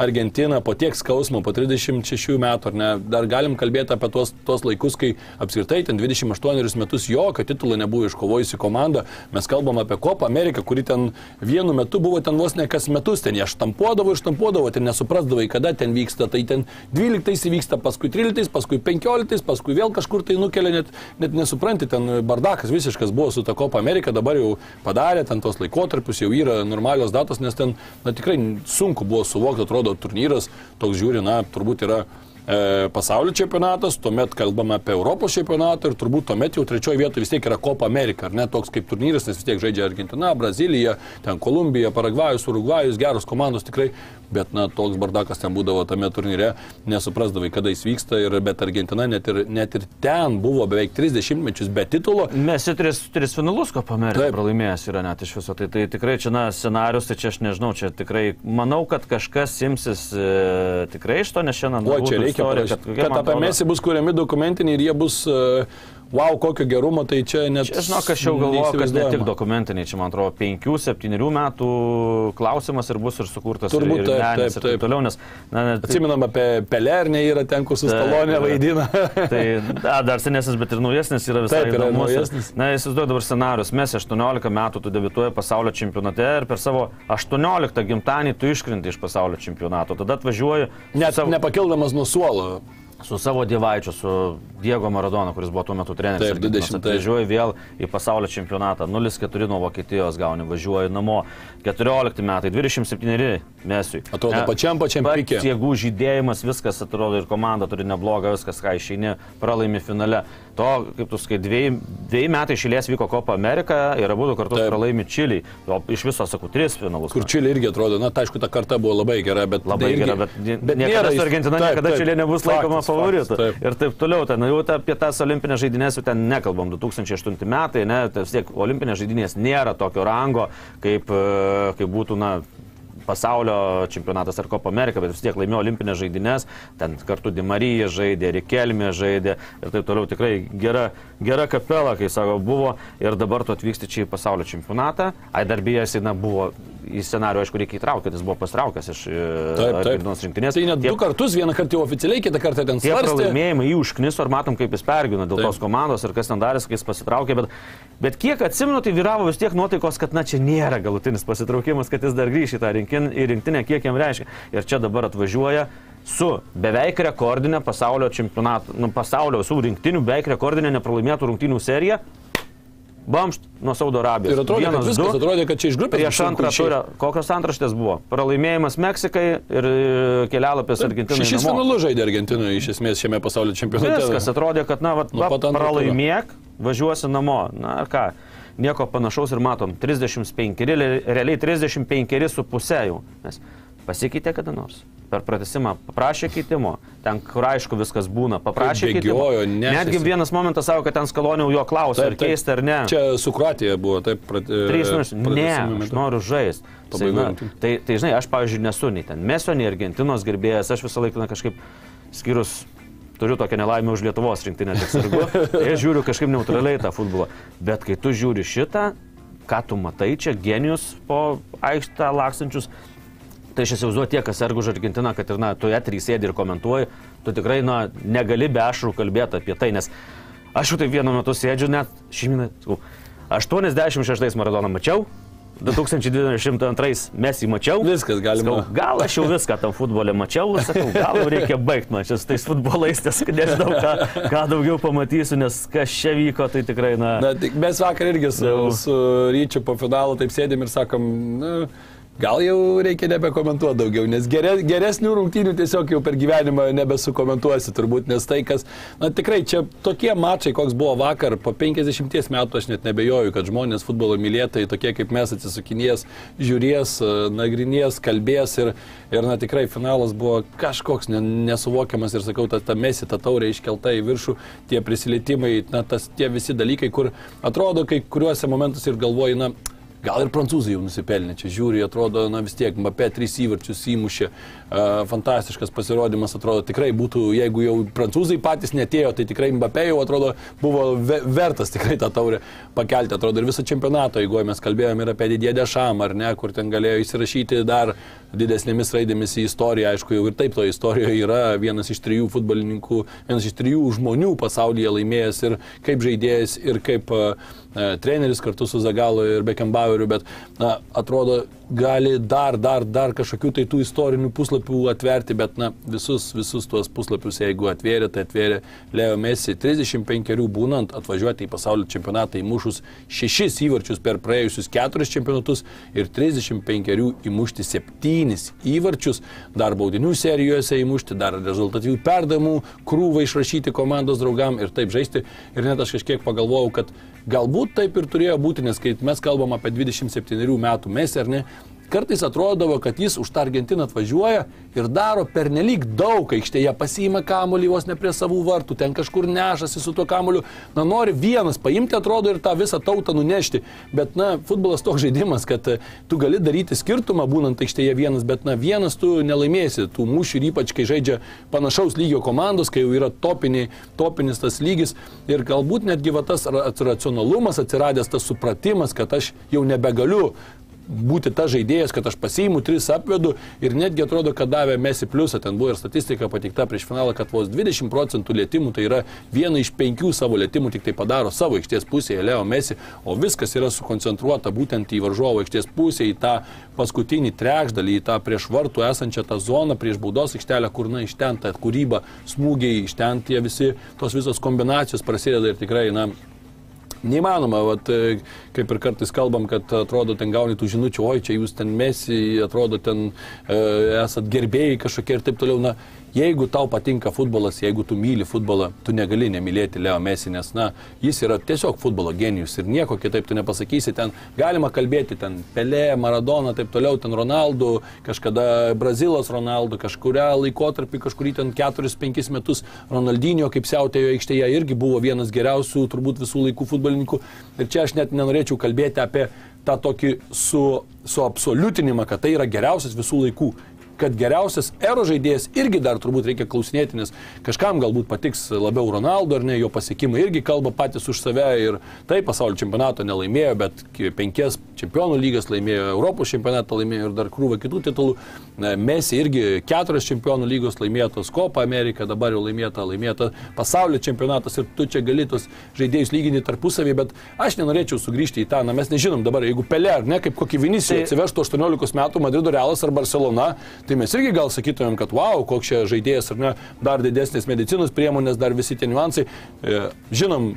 Argentiną po tiek skausmo, po 36 metų, ar ne, dar galim kalbėti apie tuos, tuos laikus, kai apskritai ten 28 metus jokio titulo nebuvo iškovojusi komanda, mes kalbam apie Kopą Ameriką, kuri ten vienu metu buvo ten vos ne kas metus, ten jie štampuodavo štampuodavo, ten nesuprasdavai, kada ten vyksta, tai ten 12 įvyksta, paskui 13, paskui 15, paskui vėl kažkur tai nukelia, net, net nesupranti, ten bardakas visiškas buvo su ta Kopa Amerika, dabar jau padarė, ten tos laikotarpius jau yra normalios datos, nes ten, na tikrai sunku buvo suvokti, atrodo, turnyras toks žiūri, na, turbūt yra e, pasaulio čempionatas, tuomet kalbame apie Europos čempionatą ir turbūt tuomet jau trečioje vietoje vis tiek yra Copa America, ar ne? Toks kaip turnyras, nes vis tiek žaidžia Argentina, Brazilija, ten Kolumbija, Paragvajus, Urugvajus, geros komandos tikrai, bet na toks bardakas ten būdavo tame turnyre, nesuprasdavai, kada jis vyksta, ir, bet Argentina net ir, net ir ten buvo beveik 30 mečius be titulo. Mes į tris, tris finalus Ameriką Taip. pralaimėjęs yra net iš viso. Tai, tai tikrai čia, na, scenarius, tai čia aš nežinau, čia tikrai manau, kad kažkas imsis e, tikrai iš to, nes šiandien... O čia reikia istorija, parašyti, kad, kad apie atrodo- Mesį bus kuriami dokumentiniai ir jie bus, uh, wow, kokio gerumo, tai čia net... Čia, žinok, aš jau galvoju, kad ne tik dokumentiniai, čia man atrodo 5-7 metų klausimas ir bus ir sukurtas Turbūt ir, ir, taip, taip, taip taip. toliau, nes, na, net, Atsiminam apie Pelernę, yra ten, kur su Stalonė yra. vaidina. Tai a, dar senesnis, bet ir naujesnis yra visai Taip, yra įdomus. naujesnis. Na, įsivaizduoju dabar scenarius. Mes 18 metų tu debituoji pasaulio čempionate ir per savo 18 gimtadienį tu iškrinti iš pasaulio čempionato. Tada atvažiuoji Net savo, nepakildamas nuo suolo. Su savo dievaičiu, su Diego Maradona, kuris buvo tuo metu treneris. Taip, Argentinos. 20-ais. Atvažiuoji vėl į pasaulio čempionatą. 0-4 nuo Vokietijos gauni, važiuoji namo. 14 metai, 27 mesiui. Atrodo, pačiam pačiam pats pike. Jėgų žydėjimas, viskas atrodo ir komanda turi neblogą, viskas, ką išeini, pralaimi finale. To, kaip tu sakai, dviejai, dviejai metai išėlės vyko Kopa Amerika ir abu kartus Taip. pralaimi Čiliai. O iš viso, sakau, tris finalus. Kur Čilė irgi atrodo, na, tai aišku, ta karta buvo labai gera, bet... Labai tai irgi, gerai, bet, bet niekada su Argentina taip, niekada Čilė nebus faktas, laikoma taip. Ir taip toliau, ten jau ta, apie tas olimpinės žaidynės jau ten nekalbam, 2008 metai, ne, tai vis tiek olimpinės žaidynės nėra tokio rango, kaip, e, kaip būtų, na, pasaulio čempionatas ar Kopa Amerika, bet vis tiek laimėjo olimpinės žaidynės, ten kartu Dimarija žaidė, Rikelmė žaidė ir taip toliau. Tikrai gera, gera kapela, kai sako, buvo ir dabar tu atvyksti čia į pasaulio čempionatą. Ai dar bijasi, na, buvo į scenarių, aišku, reikia įtraukti, kad jis buvo pastraukęs iš e. Argentinos rinktinės. Tai net Tie- du kartus, vieną kartą jau oficialiai, kitą kartą ten Tie svarstė. pralaimėjimai jį užkniso ir matom, kaip jis pergyvena dėl Taip. tos komandos ir kas ten darėsi, kai jis pasitraukė. Bet, bet kiek atsimenu, tai vyravo vis tiek nuotaikos, kad na čia nėra galutinis pasitraukimas, kad jis dar grįš į tą rinkin, į rinktinę, kiek jam reiškia. Ir čia dabar atvažiuoja su beveik rekordinė pasaulio čempionato, nu, pasaulio visų rinktinių, beveik rekordinė nepralaimėtų rungtinių serija. Bamšt nuo Saudo Arabijos. Ir atrodė, kad Vienas, viskas, du. atrodė, kad čia iš grupės. Prieš antrą turą, kokios antraštės buvo? Pralaimėjimas Meksikai ir e, kelialapis Argentinai. Namo. finalus žaidė Argentinoje iš esmės šiame pasaulio čempionate. Viskas atrodė, kad, na, va, pat antro pralaimėk, važiuosi namo. Na ką, nieko panašaus ir matom. 35, realiai realiai 35 su pusė jau. Nes pasikeitė kada nors. Per pratesimą paprašė keitimo. Ten, kur aišku viskas būna, paprašė keitimo. nešėsi. Netgi vienas momentas savo, kad ten skaloniau jo klausė, ar keisti ar ne. Čia su Kroatija buvo, taip, prat, e, Trys minutės. Ne, pratęsimo aš noriu žaisti. Pabaigoj. Tai, tai, žinai, aš, pavyzdžiui, nesu nei ten Mesio, nei Argentinos gerbėjas, aš visą laiką na, kažkaip skirus. Turiu tokią nelaimę už Lietuvos rinktinę, tik sargu. Tai aš žiūriu kažkaip neutraliai tą futbolą. Bet kai tu žiūri šitą, ką tu matai čia, genijus po aikštę lakstančius, tai aš įsivaizduoju tie, kas sergu už Argentiną, kad ir, na, tu eterį sėdi ir komentuoji, tu tikrai, na, negali be ašrų kalbėti apie tai, nes aš jau taip vienu metu sėdžiu, net šimtą, 86 Maradoną mačiau, 2022 mes jį mačiau. Viskas galima. Sakau, gal aš jau viską tam futbolė mačiau, sakau, gal jau reikia baigti man čia su tais futbolais, nes nežinau, ką, ką daugiau pamatysiu, nes kas čia vyko, tai tikrai, na... Na, tik mes vakar irgi su, su Ryčiu po finalo taip sėdėm ir sakom, nu, gal jau reikia nebekomentuoti daugiau, nes gere, geresnių rungtynių tiesiog jau per gyvenimą nebesukomentuosi turbūt, nes tai, kas, na tikrai čia tokie mačai, koks buvo vakar, po 50 metų aš net nebejoju, kad žmonės futbolo mylėtojai, tokie kaip mes atsisukinės, žiūrės, e, nagrinės, kalbės ir, ir na tikrai finalas buvo kažkoks ne, nesuvokiamas ir sakau, ta, ta mesi, ta taurė iškelta į viršų, tie prisilietimai, na tas tie visi dalykai, kur atrodo kai kuriuose momentuose ir galvoji, na, Gal ir prancūzai jau nusipelnė čia, žiūri, atrodo, na vis tiek, Mbappé trys įvarčius įmušė, fantastiškas pasirodymas, atrodo, tikrai būtų, jeigu jau prancūzai patys netėjo, tai tikrai Mbappé jau atrodo buvo ve vertas tikrai tą taurę pakelti, atrodo, ir visą čempionatą, jeigu mes kalbėjome ir apie Didėdę Dešam, ar ne, kur ten galėjo įsirašyti dar didesnėmis raidėmis į istoriją, aišku, jau ir taip to istorijoje yra vienas iš trijų futbolininkų, vienas iš trijų žmonių pasaulyje laimėjęs ir kaip žaidėjas, ir kaip uh, treneris kartu su Zagalo ir Bekembaueriu, bet na, atrodo, gali dar, dar, dar kažkokių tai tų istorinių puslapių atverti, bet na, visus, visus tuos puslapius, jeigu atvėrė, tai atvėrė Leo Messi 35 būnant atvažiuoti į pasaulio čempionatą įmušus šešis įvarčius per praėjusius keturis čempionatus ir 35 įmušti septynis įvarčius, dar baudinių serijose įmušti, dar rezultatyvių perdamų krūvą išrašyti komandos draugam ir taip žaisti. Ir net aš kažkiek pagalvojau, kad Galbūt taip ir turėjo būti, nes kai mes kalbam apie 27 metų mesį ar ne, kartais atrodavo, kad jis už tą Argentiną atvažiuoja ir daro pernelyg daug aikštėje, pasiima kamuolį vos ne prie savų vartų, ten kažkur nešasi su tuo kamuoliu, na nori vienas paimti, atrodo, ir tą visą tautą nunešti. Bet, na, futbolas toks žaidimas, kad e, tu gali daryti skirtumą būnant aikštėje vienas, bet, na, vienas tu nelaimėsi tų mūšių ir ypač, kai žaidžia panašaus lygio komandos, kai jau yra topiniai, topinis tas lygis ir galbūt netgi va tas ra- racionalumas atsiradęs, tas supratimas, kad aš jau nebegaliu būti ta žaidėjas, kad aš pasiimu tris apvedu ir netgi atrodo, kad davė Messi pliusą, ten buvo ir statistika patikta prieš finalą, kad vos 20 procentų lėtimų, tai yra viena iš penkių savo lėtimų tik tai padaro savo aikštės pusėje Leo Messi, o viskas yra sukoncentruota būtent į varžovo aikštės pusę, į tą paskutinį trekšdalį, į tą prieš vartų esančią tą zoną, prieš baudos aikštelę, kur na iš ten ta kūryba, smūgiai, iš ten tie visi, tos visos kombinacijos prasideda ir tikrai, na, Neįmanoma, vat, e, kaip ir kartais kalbam, kad atrodo ten gauni tų žinučių, oi čia jūs ten mesi, atrodo ten e, esat gerbėjai kažkokie ir taip toliau. Na, jeigu tau patinka futbolas, jeigu tu myli futbolą, tu negali nemylėti Leo Messi, nes, na, jis yra tiesiog futbolo genijus ir nieko kitaip tu nepasakysi. Ten galima kalbėti, ten Pelė, Maradona, taip toliau, ten Ronaldo, kažkada Brazilas Ronaldo, kažkuria laikotarpį, kažkurį ten 4-5 metus Ronaldinio kaip siautėjo aikštėje irgi buvo vienas geriausių turbūt visų laikų futbolininkų. Ir čia aš net nenorėčiau kalbėti apie tą tokį su, suabsoliutinimą, kad tai yra geriausias visų laikų. Kad geriausias ero žaidėjas irgi dar turbūt reikia klausinėti, nes kažkam galbūt patiks labiau Ronaldo ar ne, jo pasiekimai irgi kalba patys už save ir taip pasaulio čempionato nelaimėjo, bet penkias čempionų lygas laimėjo, Europos čempionatą laimėjo ir dar krūvą kitų titulų. Mesi irgi keturias čempionų lygos laimėtos, Kopa Amerika dabar jau laimėta, laimėta pasaulio čempionatas ir tu čia galėtus žaidėjus lyginti tarpusavį, bet aš nenorėčiau sugrįžti į tą, na mes nežinom dabar, jeigu Pelė ar ne, kaip kokį Vinisijų tai... atsivežtų 18 metų Madrido Realas ar Barcelona, tai mes irgi gal sakytumėm, kad wow, koks čia žaidėjas ar ne, dar didesnės medicinos priemonės, dar visi tie niuansai. E, žinom,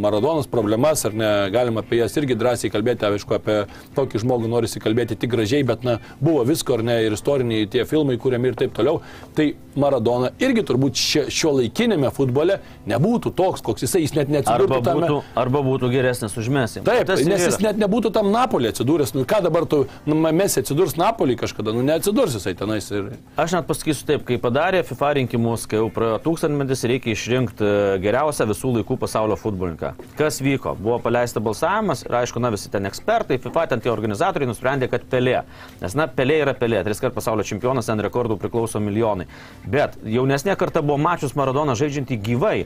Maradonas problemas ar ne, galima apie jas irgi drąsiai kalbėti, aišku, apie tokį žmogų norisi kalbėti tik gražiai, bet na, buvo visko ar ne, ir istoriniai tie filmai, kuriami ir taip toliau. Tai Maradona irgi turbūt šio laikinėme futbole nebūtų toks, koks jisai, jis net neatsidūrė. Arba, būtų, arba būtų geresnis už Mesį. Taip, tas nes jis net nebūtų tam Napolį atsidūręs. Nu ką dabar tu, nu, Mesį atsidurs Napolį kažkada, nu neatsidurs jisai tenais. Ir... Aš net pasakysiu taip, kai padarė FIFA rinkimus, kai jau praėjo tūkstantmetis, reikia išrinkti e, geriausią visų laikų pasaulio futbolininką. Kas vyko? Buvo paleista balsavimas ir aišku, na visi ten ekspertai, FIFA ten tie organizatoriai nusprendė, kad Pelė. Nes na, Pelė yra Pelė, tris kart pasaulio čempionas, ant rekordų priklauso milijonai. Bet jaunesnė karta buvo mačius Maradoną žaidžiantį gyvai.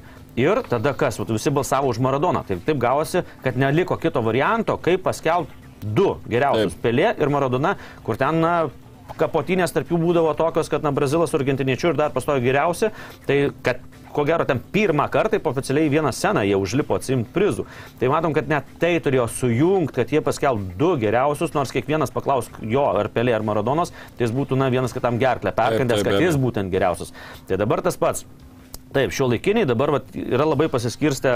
Ir tada kas? Visi balsavo už Maradoną. Tai taip gavosi, kad neliko kito varianto, kaip paskelbti du geriausius - Pelė ir Maradona, kur ten na, kapotinės tarp jų būdavo tokios, kad na, Brazilas su argentiniečiu ir dar pastojo geriausi. Tai kad ko gero ten pirmą kartą oficialiai vieną sceną jie užlipo atsimti prizų. Tai matom, kad net tai turėjo sujungti, kad jie paskelbė du geriausius, nors kiekvienas paklaus jo ar Pelė ar Maradonos, tai jis būtų na, vienas kitam gerklę perkandęs, kad jis būtent geriausias. Tai dabar tas pats. Taip, šio laikiniai dabar vat, yra labai pasiskirstę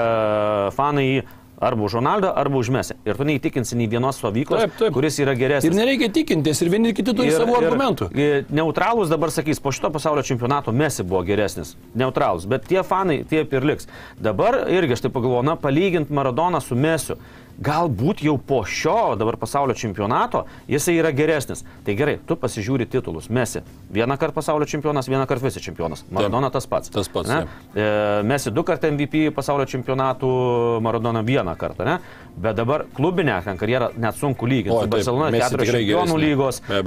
fanai į arba už Ronaldą, arba už Mesį. Ir tu neįtikinsi nei vienos stovyklos, taip, taip. kuris yra geresnis. Ir nereikia tikintis, ir vieni ir kiti turi ir, savo argumentų. Ir neutralus dabar sakys, po šito pasaulio čempionato Mesi buvo geresnis. Neutralus, bet tie fanai taip ir liks. Dabar irgi aš taip pagalvoju, na, palyginti Maradoną su Mesiu galbūt jau po šio dabar pasaulio čempionato jisai yra geresnis. Tai gerai, tu pasižiūri titulus. Mesi vieną kartą pasaulio čempionas, vieną kartą visi čempionas. Maradona tas pats. Tas pats. Ne? E, Mesi du kartų MVP pasaulio čempionatų, Maradona vieną kartą. Ne? Bet dabar klubinę karjerą net sunku lyginti. Barcelona keturios čempionų lygos, e,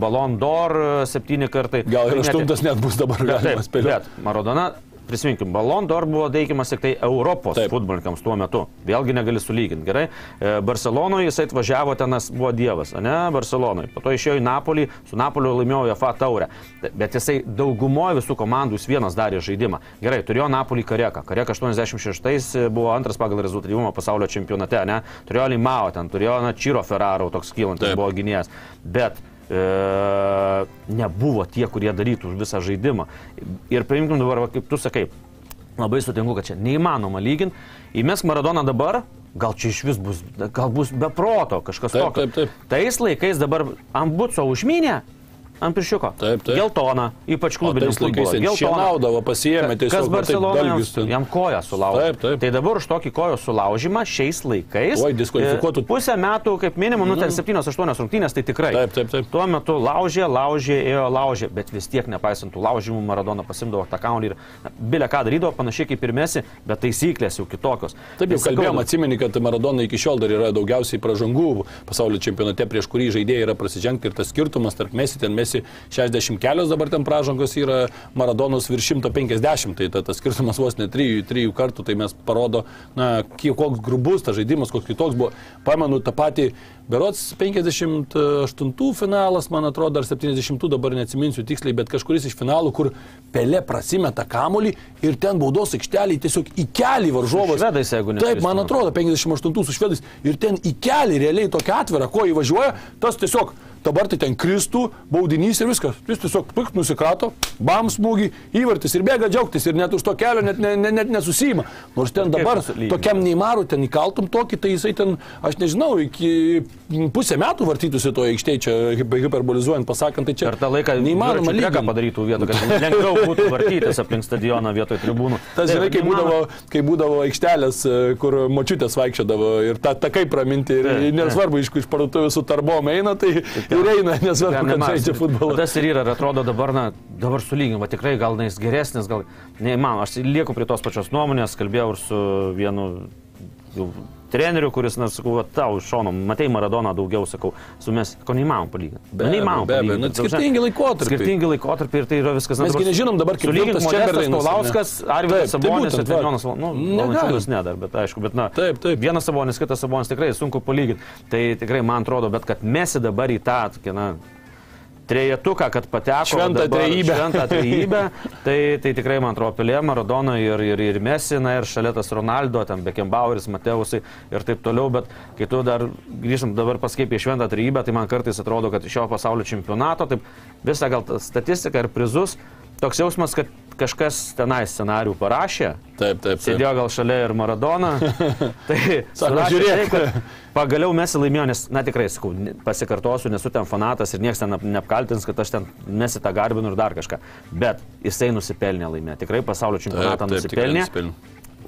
Ballon d'Or septyni kartai. Gal ir tai aštuntas net, net bus dabar galima spėlioti. Bet Maradona prisiminkim, Ballon d'Or buvo teikiamas tik tai Europos Taip. futbolininkams tuo metu. Vėlgi negali sulyginti. Gerai. E, Barcelonoje jisai atvažiavo, tenas buvo dievas, ne? Barcelonoje. Po to išėjo į Napolį, su Napoliu laimėjo JFA taurę. Bet jisai daugumoje visų komandų jis vienas darė žaidimą. Gerai, turėjo Napolį Kareką. Kareka 86 buvo antras pagal rezultatyvumą pasaulio čempionate, ne? Turėjo Limao ten, turėjo Čiro Ferraro, toks kylantis buvo gynėjas. Bet e, nebuvo tie, kurie darytų visą žaidimą. Ir paimkim dabar, va, kaip tu sakai, labai sutinku, kad čia neįmanoma lyginti. Įmesk Maradoną dabar, gal čia iš vis bus, gal bus be proto kažkas taip, tokio. Taip, taip. Tais laikais dabar ant buco užminė, ant piršiuko. Taip, taip. Geltona, ypač klubinis laikais. Geltonaudavo, pasijėmė tiesiog. Kas Barcelona jam koją sulaužė. Taip, taip. Tai dabar už tokį kojo sulaužymą šiais laikais. Oi, diskvalifikuotų. E, pusę metų, kaip minimum, nu ten 7-8 mhm. rungtynės, tai tikrai. Taip, taip, taip. Tuo metu laužė, laužė, ėjo laužė, bet vis tiek nepaisant tų laužymų Maradona pasimdavo tą kaunį ir bilę ką darydavo, panašiai kaip ir mesi, bet taisyklės jau kitokios. Taip, jau kalbėjom, atsimeni, kad Maradona iki šiol dar yra daugiausiai pražangų pasaulio čempionate, prieš kurį žaidėjai yra prasižengti ir tas skirtumas tarp mesi, ten mesi Messi 60 kelios dabar ten pražangos yra, Maradonos virš 150, tai ta, tas skirtumas vos ne 3, 3 kartų, tai mes parodo, na, kiek koks grubus tas žaidimas, koks kitoks buvo. Pamenu tą patį, berots 58 finalas, man atrodo, ar 70, dabar neatsiminsiu tiksliai, bet kažkuris iš finalų, kur Pelė prasimeta kamolį ir ten baudos aikštelį tiesiog į kelią varžovas. Švedais, jeigu ne. Taip, man atrodo, 58 su švedais ir ten į kelią realiai tokia atvira, ko įvažiuoja, tas tiesiog dabar tai ten kristų, baudinys ir viskas. Jis tiesiog pik nusikrato, bam smūgį, įvartis ir bėga džiaugtis ir net už to kelio net, net, net, net nesusima. Nors ten dabar tokiam neįmaru ten įkaltum tokį, tai jisai ten, aš nežinau, iki pusę metų vartytųsi to aikštėje, čia hiperbolizuojant, pasakant, tai čia per tą laiką neįmanoma lygiai padarytų vietą, kad lengviau būtų vartytis aplink stadioną vietoj tribūnų. Tas žinai, kai būdavo, kai būdavo aikštelės, e, kur močiutės vaikščiodavo ir ta takai praminti ir nesvarbu, iš, iš parduotuvės su tarbom eina, tai ir eina, nesvarbu, kad žaidžia futbolą. Tas ir yra, ir atrodo dabar, na, dabar sulyginama, tikrai gal jis geresnis, gal neįmanoma. Aš lieku prie tos pačios nuomonės, kalbėjau ir su vienu jau treneriu, kuris, na, sakau, va, tau iš šono, matei Maradoną daugiau, sakau, su mes, ko neįmanom palyginti. Be Nu, neįmanom be abejo, nu, skirtingi laikotarpiai. Skirtingi laikotarpiai ir tai yra viskas. na, Mes dabar nežinom dabar, kaip ar ne? Paulauskas, Arvidas tai Sabonis. Trenijonas, nu. Valančiūnas ne dar, bet aišku, bet na. Taip, taip. Vienas Sabonis, kitas Sabonis tikrai sunku palyginti. Tai tikrai man atrodo, bet kad mesi dabar į tą, tokią, na, trejetuką, kad pateko. Šventą trejybę. Šventą trejybę. Tai, tai tikrai, man atrodo, Pelė, Maradona ir, ir, ir Messi, na ir šalia tas Ronaldo, ten Bekembaueris, Mateusai ir taip toliau. Bet kai tu dar grįžtam dabar paskaipai šventą trejybę, tai man kartais atrodo, kad šio pasaulio čempionato, taip visą gal statistiką ir prizus, toks jausmas, kad kažkas tenai scenarių parašė, Taip, taip, taip. Sėdėjo gal šalia ir Maradona. tai Sako, surašė žiūrėk. Tai, kad pagaliau mes laimėjome, nes, na tikrai, sakau, pasikartosiu, nesu ten fanatas ir niekas ten ap- neapkaltins, kad aš ten mesi tą garbinu ir dar kažką. Bet jisai nusipelnė laimėti. Tikrai pasaulio čempionatą Taip, taip, tikrai nusipelnė.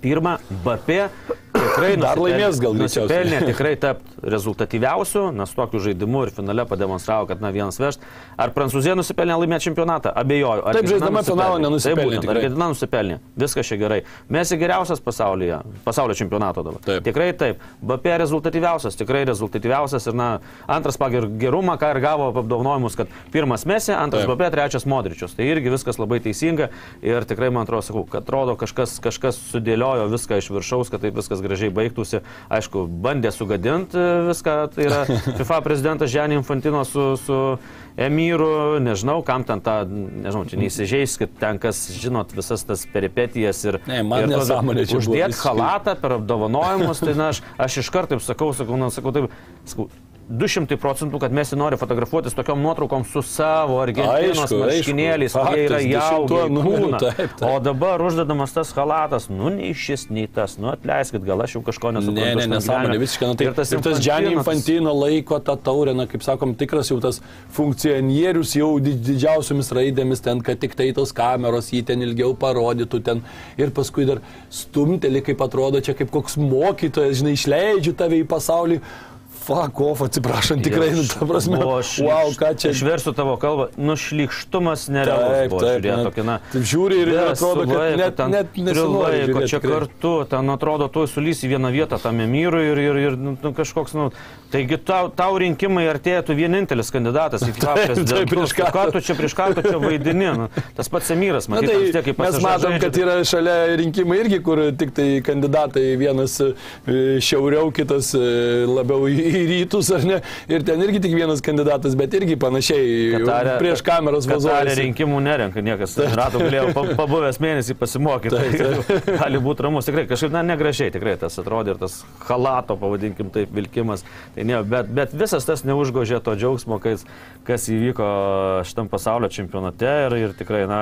Pirmą, Bapė tikrai Dar laimės gal greičiausiai. Nusipelnė tikrai tapti rezultatyviausiu, nes tokiu žaidimu ir finale pademonstravo, kad na vienas vešt. Ar Prancūzija nusipelnė laimėti čempionatą? Abejoju. Taip, Argentina žaisdama finalą nusipelnė? nenusipelnė Taip. Argentina nusipelnė. Viskas čia gerai. Mes į geriausias pasaulyje, pasaulio čempionato dabar. Taip. Tikrai taip. Bapė rezultatyviausias, tikrai rezultatyviausias ir na, antras pagal gerumą, ką ir gavo apdovanojimus, kad pirmas Messi, antras Taip. Bapė, trečias Modričius. Tai irgi viskas labai teisinga ir tikrai man atrodo, sakau, kad atrodo kažkas, kažkas sudėliojo viską iš viršaus, kad taip viskas gražiai baigtųsi. Aišku, bandė sugadinti viską, tai yra FIFA prezidentas Žemė Infantino su, su Emyru, nežinau, kam ten tą, nežinau, čia neįsižeis, kad ten kas žinot visas tas peripetijas ir... Ne, man nesąmonė čia Uždėt halatą per apdovanojimus, tai na, aš, aš iš karto taip sakau, sakau, na, sakau taip, sakau, 200 procentų, kad mes nori fotografuotis tokiom nuotraukom su savo Argentinos marškinėliais, kurie yra jauni. kūną. taip, taip. O dabar uždedamas tas halatas, nu nei šis, nei tas, nu atleiskit, gal aš jau kažko nesuprantu. Ne, ne, nesąmonė, visiškai. Nu, tai, ir tas ir tas Infantinas- Infantino laiko tą taurę, na, kaip sakom, tikras jau tas funkcionierius jau di- didžiausiomis raidėmis ten, kad tik tai tos kameros jį ten ilgiau parodytų ten ir paskui dar stumteli, kaip atrodo čia kaip koks mokytojas, žinai, išleidžiu tave į pasaulį. Fuck off, atsiprašant, tikrai, nu, ta prasme, Buvo wow, ką čia. Išversiu tavo kalbą, nušlikštumas nerealus. Taip, buvo, taip, žiūrėt, tokį, na, taip žiūri ir atrodo, kad sulaiko, net- ten net nesinori žiūrėt čia tikrai. kartu, ten atrodo, tu sulys į vieną vietą tam emyrui ir, ir, ir nu, nu, kažkoks, nu, taigi tau, tau rinkimai artėja, tu vienintelis kandidatas į prezidentus. taip, prieš ką? Tu čia prieš ką tu čia vaidini? Nu, tas pats emyras, Na, matai, tai tiek kaip mes matom, kad yra šalia rinkimai irgi, kur tik tai kandidatai vienas e, šiauriau, kitas e, labiau į į rytus, ar ne? Ir ten irgi tik vienas kandidatas, bet irgi panašiai Katarė- prieš kameros Katarė vazojas. rinkimų nerenka niekas. Ratų galėjo pa- pabuvęs mėnesį pasimokyti. Tai gali būti ramus. Tikrai kažkaip, na, negražiai, tikrai tas atrodė ir tas halato, pavadinkim taip, vilkimas. Tai ne, bet, bet visas tas neužgožė to džiaugsmo, kas, kas įvyko šitam pasaulio čempionate ir, ir tikrai, na,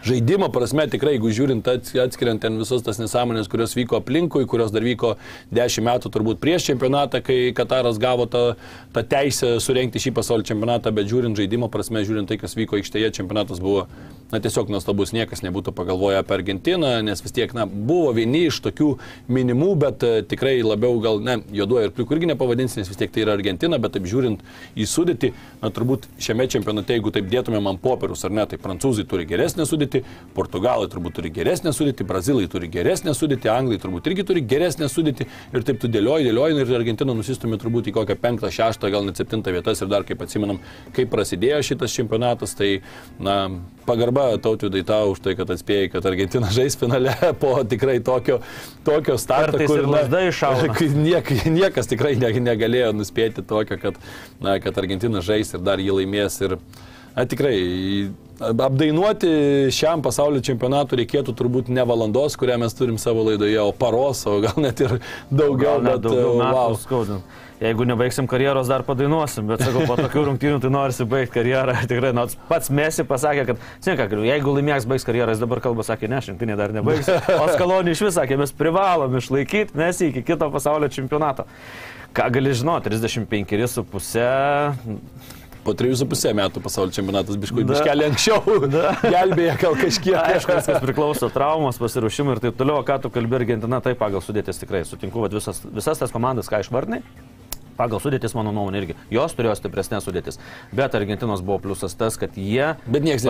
Žaidimo prasme tikrai, jeigu žiūrint, ats- atskiriant ten visas tas nesąmonės, kurios vyko aplinkui, kurios dar vyko 10 metų turbūt prieš čempionatą, kai Kataras gavo tą, tą teisę surenkti šį pasaulio čempionatą, bet žiūrint žaidimo prasme, žiūrint tai, kas vyko aikštėje, čempionatas buvo na, tiesiog nuostabus, niekas nebūtų pagalvoję apie Argentiną, nes vis tiek na, buvo vieni iš tokių minimų, bet e, tikrai labiau gal, ne, juoduoju ir pliku irgi nepavadinsi, nes vis tiek tai yra Argentina, bet taip žiūrint į sudėtį, na turbūt šiame čempionate, jeigu taip dėtumėm ant popieriaus ar ne, tai prancūzai turi geresnę sudėtį, portugalai turbūt turi geresnę sudėtį, brazilai turi geresnę sudėtį, anglai turbūt irgi turi geresnę sudėtį ir taip tu dėlioji, dėlioji ir Argentina nusistumė turbūt į kokią penktą, šeštą, gal net septintą vietas ir dar kaip atsimenam, kaip prasidėjo šitas čempionatas, tai na, pagarba tautvidai tau už tai, kad atspėjai, kad Argentina žais finale po tikrai tokio, tokio starto, Kartais iššauna. kai niek, niekas tikrai ne, negalėjo nuspėti tokio, kad, na, kad Argentina žais ir dar jį laimės. Ir, na, tikrai apdainuoti šiam pasaulio čempionatui reikėtų turbūt ne valandos, kurią mes turim savo laidoje, o paros, o gal net ir daugiau. gal net bet, daugiau wow. skaudint. Jeigu nebaigsim karjeros, dar padainuosim, bet sakau, po tokių rungtynių tai norisi baigti karjerą. Tikrai, nors pats Mesi pasakė, kad, žinai ką, jeigu laimės baigs karjerą, jis dabar kalba, sakė, ne, šimtinė dar nebaigs. O Skalonį iš vis sakė, mes privalom išlaikyti Mesi iki kito pasaulio čempionato. Ką gali žinoti, 35 su pusė, Po 3,5 metų pasaulio čempionatas biškui Da. biškelį anksčiau gelbėja gal kažkiek. aišku, viskas priklauso traumos, pasiruošimui ir taip toliau, O ką tu kalbė Argentina, tai pagal sudėtis tikrai sutinku, kad visas, visas tas komandas, ką išvardinai, Pagal sudėtis, mano nuomonė, irgi. Jos turėjo stipresnės sudėtis. Bet Argentinos buvo pliusas tas, kad jie... Bet niekas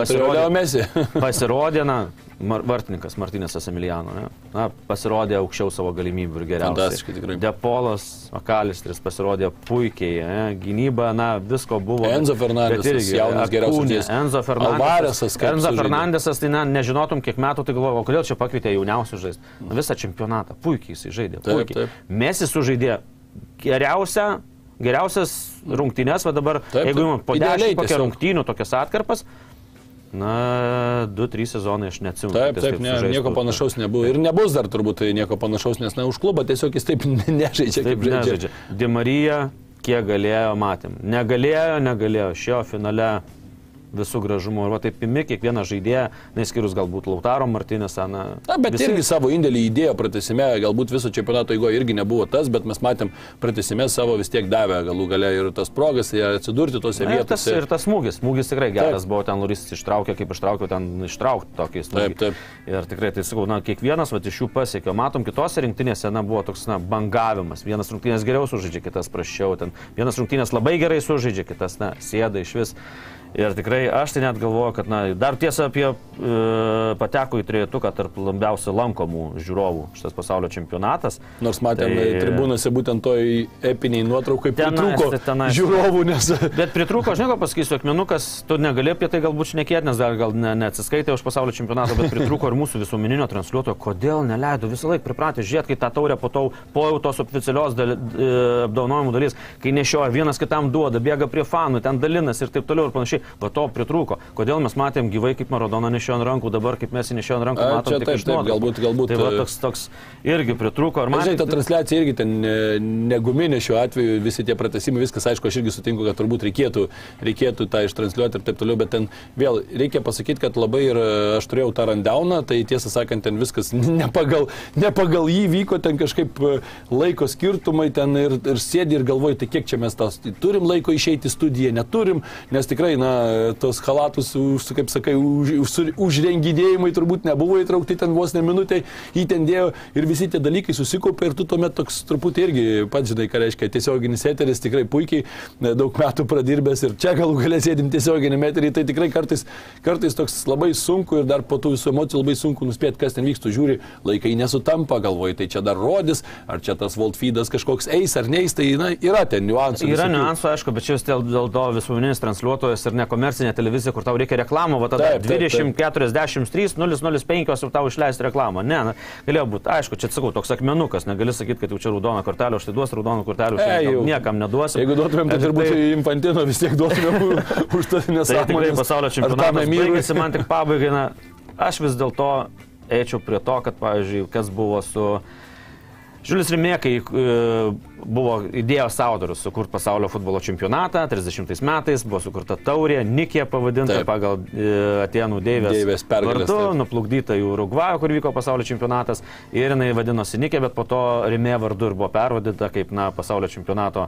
Messi. pasirodė, na, mar, vartininkas Martinės Emiliano, ne? na, pasirodė aukščiau savo galimybių ir geriausiai. Fantastiškai tikrai. Depolas, Akalistris pasirodė puikiai, ne? gynyba, na, visko buvo. Enzo Fernandesas, irgi, jaunas geriausias. Enzo Fernandesas. Enzo. Fernandesas, tai na, nežinotum, kiek metų, tai galvoju, o kodėl čia pakvietė jauniausius žaisti. Visą čempionatą, puikiai jis žaidė. Taip, Puikiai. taip. Mesis sužaidė geriausią, geriausias rungtynės, va dabar, Taip, jeigu taip. imam po Idealiai 10 kokią rungtynių, tokias atkarpas, na, 2-3 sezonai aš neatsimenu. Taip, jis taip, ne, sužaistų. nieko panašaus nebuvo. Ir nebus dar turbūt tai nieko panašaus, nes na, už klubą tiesiog jis taip nežaidžia, Taip, kaip žaidžia. Dimarija, kiek galėjo, matėm. Negalėjo, negalėjo. Šio finale visų gražumų. Ir va taip imi kiekvieną žaidėją, neskyrus galbūt Lautaro Martinėsą. Na, Na, bet visi- irgi savo indėlį įdėjo pratesime, galbūt viso čempionato eigoje irgi nebuvo tas, bet mes matėm pratesime savo vis tiek davę galų gale ir tas progas, jie atsidurti tose Na, ir tas, vietose. ir tas smūgis, smūgis tikrai geras buvo, ten Luris ištraukė, kaip ištraukė, ten ištraukti tokį smūgį. Taip, taip. Ir tikrai, tai sakau, na, kiekvienas va, iš jų pasiekė. Matom, kitose rinktinėse, na, buvo toks, na, bangavimas. Vienas rungtynės geriau sužaidžia, kitas prašiau. Ten vienas rungtynės labai gerai sužaidžia, kitas, na, sėda iš vis. Ir tikrai aš tai net galvoju, kad, na, dar tiesa apie e, pateko į trejetuką tarp labiausiai lankomų žiūrovų šitas pasaulio čempionatas. Nors matėm Tai- tai... tribūnose būtent toj epiniai nuotraukai Tenais, pritrūko tai tenais. žiūrovų, nes... Bet pritrūko, žinai, pasakysiu, akmenukas, tu negali apie tai galbūt šnekėti, nes dar gal ne, neatsiskaitė už pasaulio čempionatą, bet pritrūko ir mūsų visuomeninio transliuotojo, kodėl neleido visą laiką pripratę žiūrėti, kai tą taurę po to, po jau tos oficialios dali, e, apdovanojimų dalis, kai nešioja vienas kitam duoda, bėga prie fanų, ten dalinas ir taip toliau ir panašiai, va to pritrūko. Kodėl mes matėm gyvai, kaip Maradona nešioja ant rankų, dabar kaip mes jį nešioja ant rankų, A, matom čia tik taip, iš taip, nuotraukų. galbūt- galbūt, Tai va e, toks, toks irgi pritrūko. Ar Na, Žinai, ta transliacija irgi ten neguminė šiuo atveju, visi tie pratesimai, viskas, aišku, aš irgi sutinku, kad turbūt reikėtų, reikėtų tą ištransliuoti ir taip toliau, bet ten vėl reikia pasakyti, kad labai ir e, aš turėjau tą randauną, tai tiesą sakant, ten viskas ne pagal, ne pagal jį vyko, ten kažkaip e, laiko skirtumai ten ir, ir sėdi ir galvoji, tai kiek čia mes tas turim laiko išeiti į studiją, neturim, nes tikrai, na, tos halatus, už, kaip sakai, už, už, užrengidėjimai turbūt nebuvo įtraukti ten vos ne minutė, jį ten dėjo ir visi tie dalykai susikaupė ir tu tuomet toks truputį irgi pats žinai, ką reiškia tiesioginis eteris, tikrai puikiai e, daug metų pradirbęs ir čia galų galę sėdim tiesioginį eterį, tai tikrai kartais, kartais toks labai sunku ir dar po tų visų emocijų labai sunku nuspėti, kas ten vyksta, žiūri, laikai nesutampa, galvoji, tai čia dar rodys, ar čia tas Voltfeedas kažkoks eis ar neis, tai na, yra ten niuansų. Yra niuansų, aišku, bet čia vis dėl, dėl to visuomeninis transliuotojas ir nekomercinė televizija, kur tau reikia reklamą, va tada Taip, taip, 20, 43, 005 ir tau išleisti reklamą. Ne, na, galėjo būti, aišku, čia sakau, toks akmenukas, negali sakyti, kad jau čia raudona kortelė, aš tai duosiu raudoną kortelę, E, tai jau. niekam neduosiu. Jeigu duotumėm, tai turbūt tai- infantino vis tiek duotumėm už Tai tikrai nesąmonės. pasaulio čempionatas baigėsi, man tik pabaigai, na, aš vis dėlto eičiau prie to, kad, pavyzdžiui, kas buvo su Žiulis Rimėkai e, buvo idėjos autorius sukurti pasaulio futbolo čempionatą, 30 metais buvo sukurta taurė, Nikė pavadinta Taip. pagal e, Atenų Deivės, vardu, nuplukdyta į Urugvajų, kur vyko pasaulio čempionatas ir jinai vadinosi Nikė, bet po to Rimė vardu ir buvo pervadinta kaip na, pasaulio čempionato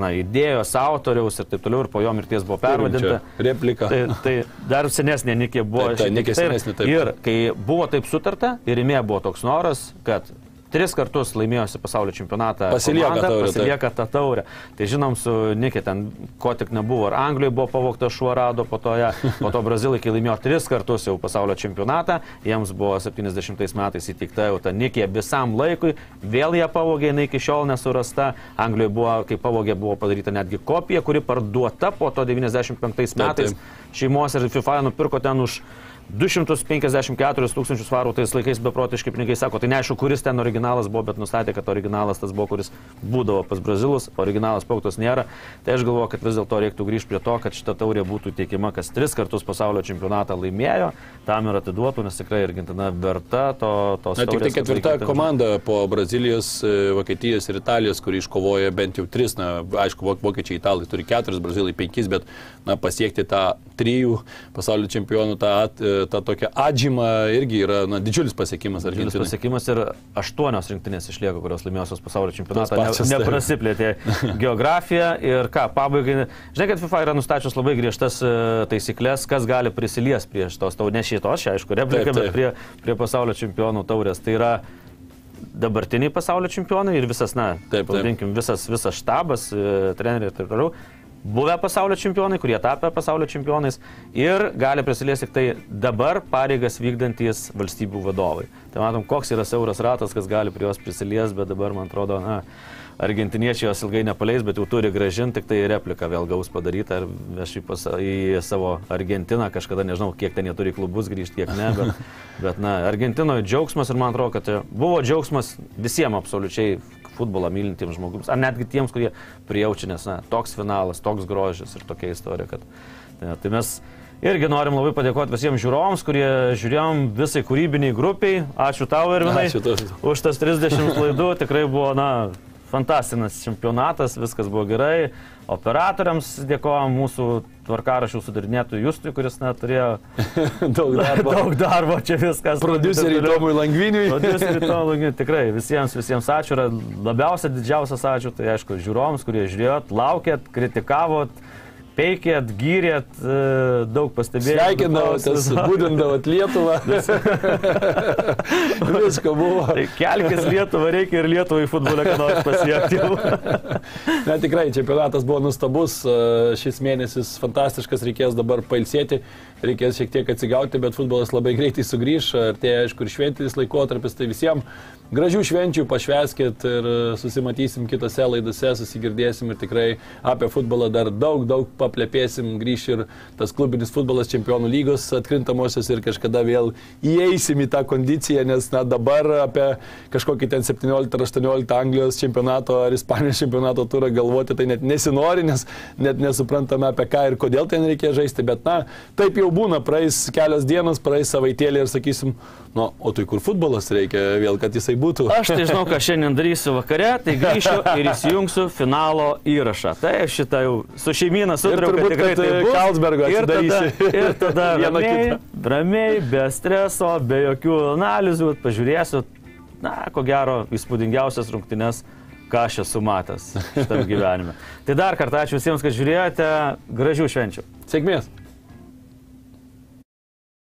na, idėjos autoriaus ir taip toliau ir po jo mirties buvo pervadinta. čia repliką. Tai, tai dar senesnė Nikė buvo. Taip, tiek Nikė senesnė, taip. Ir kai buvo taip sutarta ir Rimė buvo toks noras, kad tris kartus laimėjusi pasaulio čempionatą. Pasilieka komanda taip. Pasilieka tą taurę. Tai žinom, su Nikė ten ko tik nebuvo. Ar Anglijoje buvo pavogta šuo rado, po to, ja, po to Brazilai, kai laimėjo tris kartus jau pasaulio čempionatą, jiems buvo 70 metais įteikta jau ta Nikė visam laikui, vėl ją pavogė, jinai iki šiol nesurasta. Anglijoje buvo, kai pavogė, buvo padaryta netgi kopija, kuri parduota po to 95 metais. taip. Šeimos ir FIFA nupirko ten už 254 tūkstančius svarų tais laikais beprotiški pinigai, sako, tai neaišku, kuris ten originalas buvo, bet nustatė, kad originalas tas buvo, kuris būdavo pas brazilus, originalas pauktos nėra. Tai aš galvoju, kad vis dėlto reiktų grįžti prie to, kad šita taurė būtų teikiama, kas tris kartus pasaulio čempionatą laimėjo, tam ir atiduotų, nes tikrai Argentina verta to, tos Na, tik tai ketvirta laikytų- komanda po Brazilijos, e, Vokietijos ir Italijos, kuri iškovoja bent jau tris, na, aišku, vok- vokiečiai, italai turi keturis, brazilai penkis, bet, na, pasiekti tą trijų pasaulio čempionų, tą, at- e, tą tokią atžymą irgi yra, na, didžiulis pasiekimas Didžiulis Argentinai. pasiekimas ir aštuonios rinktinės išlieka, kurios laimėjusios pasaulio čempionatą. Ne, taip. neprasiplėtė geografija ir ką, pabaigai. Žinai, kad FIFA yra nustačius labai griežtas e, taisyklės, kas gali prisilies prie šitos taurės, ne šitos, čia aišku, replika, Taip, taip. bet prie, prie pasaulio čempionų taurės. Tai yra dabartiniai pasaulio čempionai ir visas, na, Taip, taip. pavadinkim, visas, visas štabas, e, treneriai ir taip toliau, buvę pasaulio čempionai, kurie tapę pasaulio čempionais ir gali prisiliesti tik tai dabar pareigas vykdantys valstybių vadovai. Tai matom, koks yra siauras ratas, kas gali prie jos prisiliesti, bet dabar, man atrodo, na, argentiniečiai jos ilgai nepaleis, bet jau turi gražinti, tik tai repliką vėl gaus padarytą ir veš į, pas, į savo Argentiną, kažkada nežinau, kiek ten jie turi klubus grįžti, kiek ne, bet, bet na, Argentinoje džiaugsmas ir man atrodo, kad buvo džiaugsmas visiems absoliučiai futbolą mylintiems žmogus, ar netgi tiems, kurie prijaučia, nes na, toks finalas, toks grožis ir tokia istorija, kad tai, tai mes irgi norim labai padėkoti visiems žiūrovams, kurie žiūrėjom visai kūrybiniai grupiai. Ačiū tau, Irvinai, Ačiū tau. už tas 30 laidų, tikrai buvo, na, fantastinas čempionatas, viskas buvo gerai. Operatoriams dėkojom mūsų tvarkarašių sudarinėtojui Justui, kuris na, turėjo Daug darbo. daug darbo čia viskas. Produceriai. Tomui Langviniui. Prodiuseriai Tomui Langviniui, tikrai visiems, visiems ačiū. Ir labiausia didžiausias ačiū, tai aišku, žiūrovams, kurie žiūrėjot, laukėt, kritikavot, peikėt, gyrėt, e, daug pastebėjot. Sveikinavot, būdindavot Lietuvą. Visko buvo. Tai kelkis Lietuvą, reikia ir Lietuvai futbolą, ką nors pasiekti. Na tikrai, čempionatas buvo nustabus, e, šis mėnesis fantastiškas, reikės dabar pailsėti, reikės šiek tiek atsigauti, bet futbolas labai greitai sugrįž, artėja aišku ir šventinis laikotarpis, tai visiems gražių švenčių pašveskit ir susimatysim kitose laidose, susigirdėsim ir tikrai apie futbolą dar daug, daug paplepėsim, grįš ir tas klubinis futbolas čempionų lygos atkrintamosios ir kažkada vėl įeisim į tą kondiciją, nes na, dabar apie kažkokį ten 17 ar 18 Anglijos čempionato ar Ispanijos čempionato turą galvoti tai net nesinori, nes net nesuprantame apie ką ir kodėl ten reikia žaisti, bet na, taip jau būna, praeis kelios dienos, praeis savaitėlė ir sakysim, nu, o tai kur futbolas reikia vėl, kad jisai būtų. Aš tai žinau, ką šiandien darysiu vakare, tai grįšiu ir įsijungsiu finalo įrašą. Tai aš šitą jau su šeimyna sutariau, kad turbūt, tikrai kad, tai e, bus. Carlsbergo ir tada, ir tada ramiai, ramiai, be streso, be jokių analizių, pažiūrėsiu, na, ko gero, įspūdingiausias rungtynes ką aš esu matęs šitam gyvenime. Tai dar kartą ačiū visiems, kad žiūrėjote. Gražių švenčių. Sėkmės.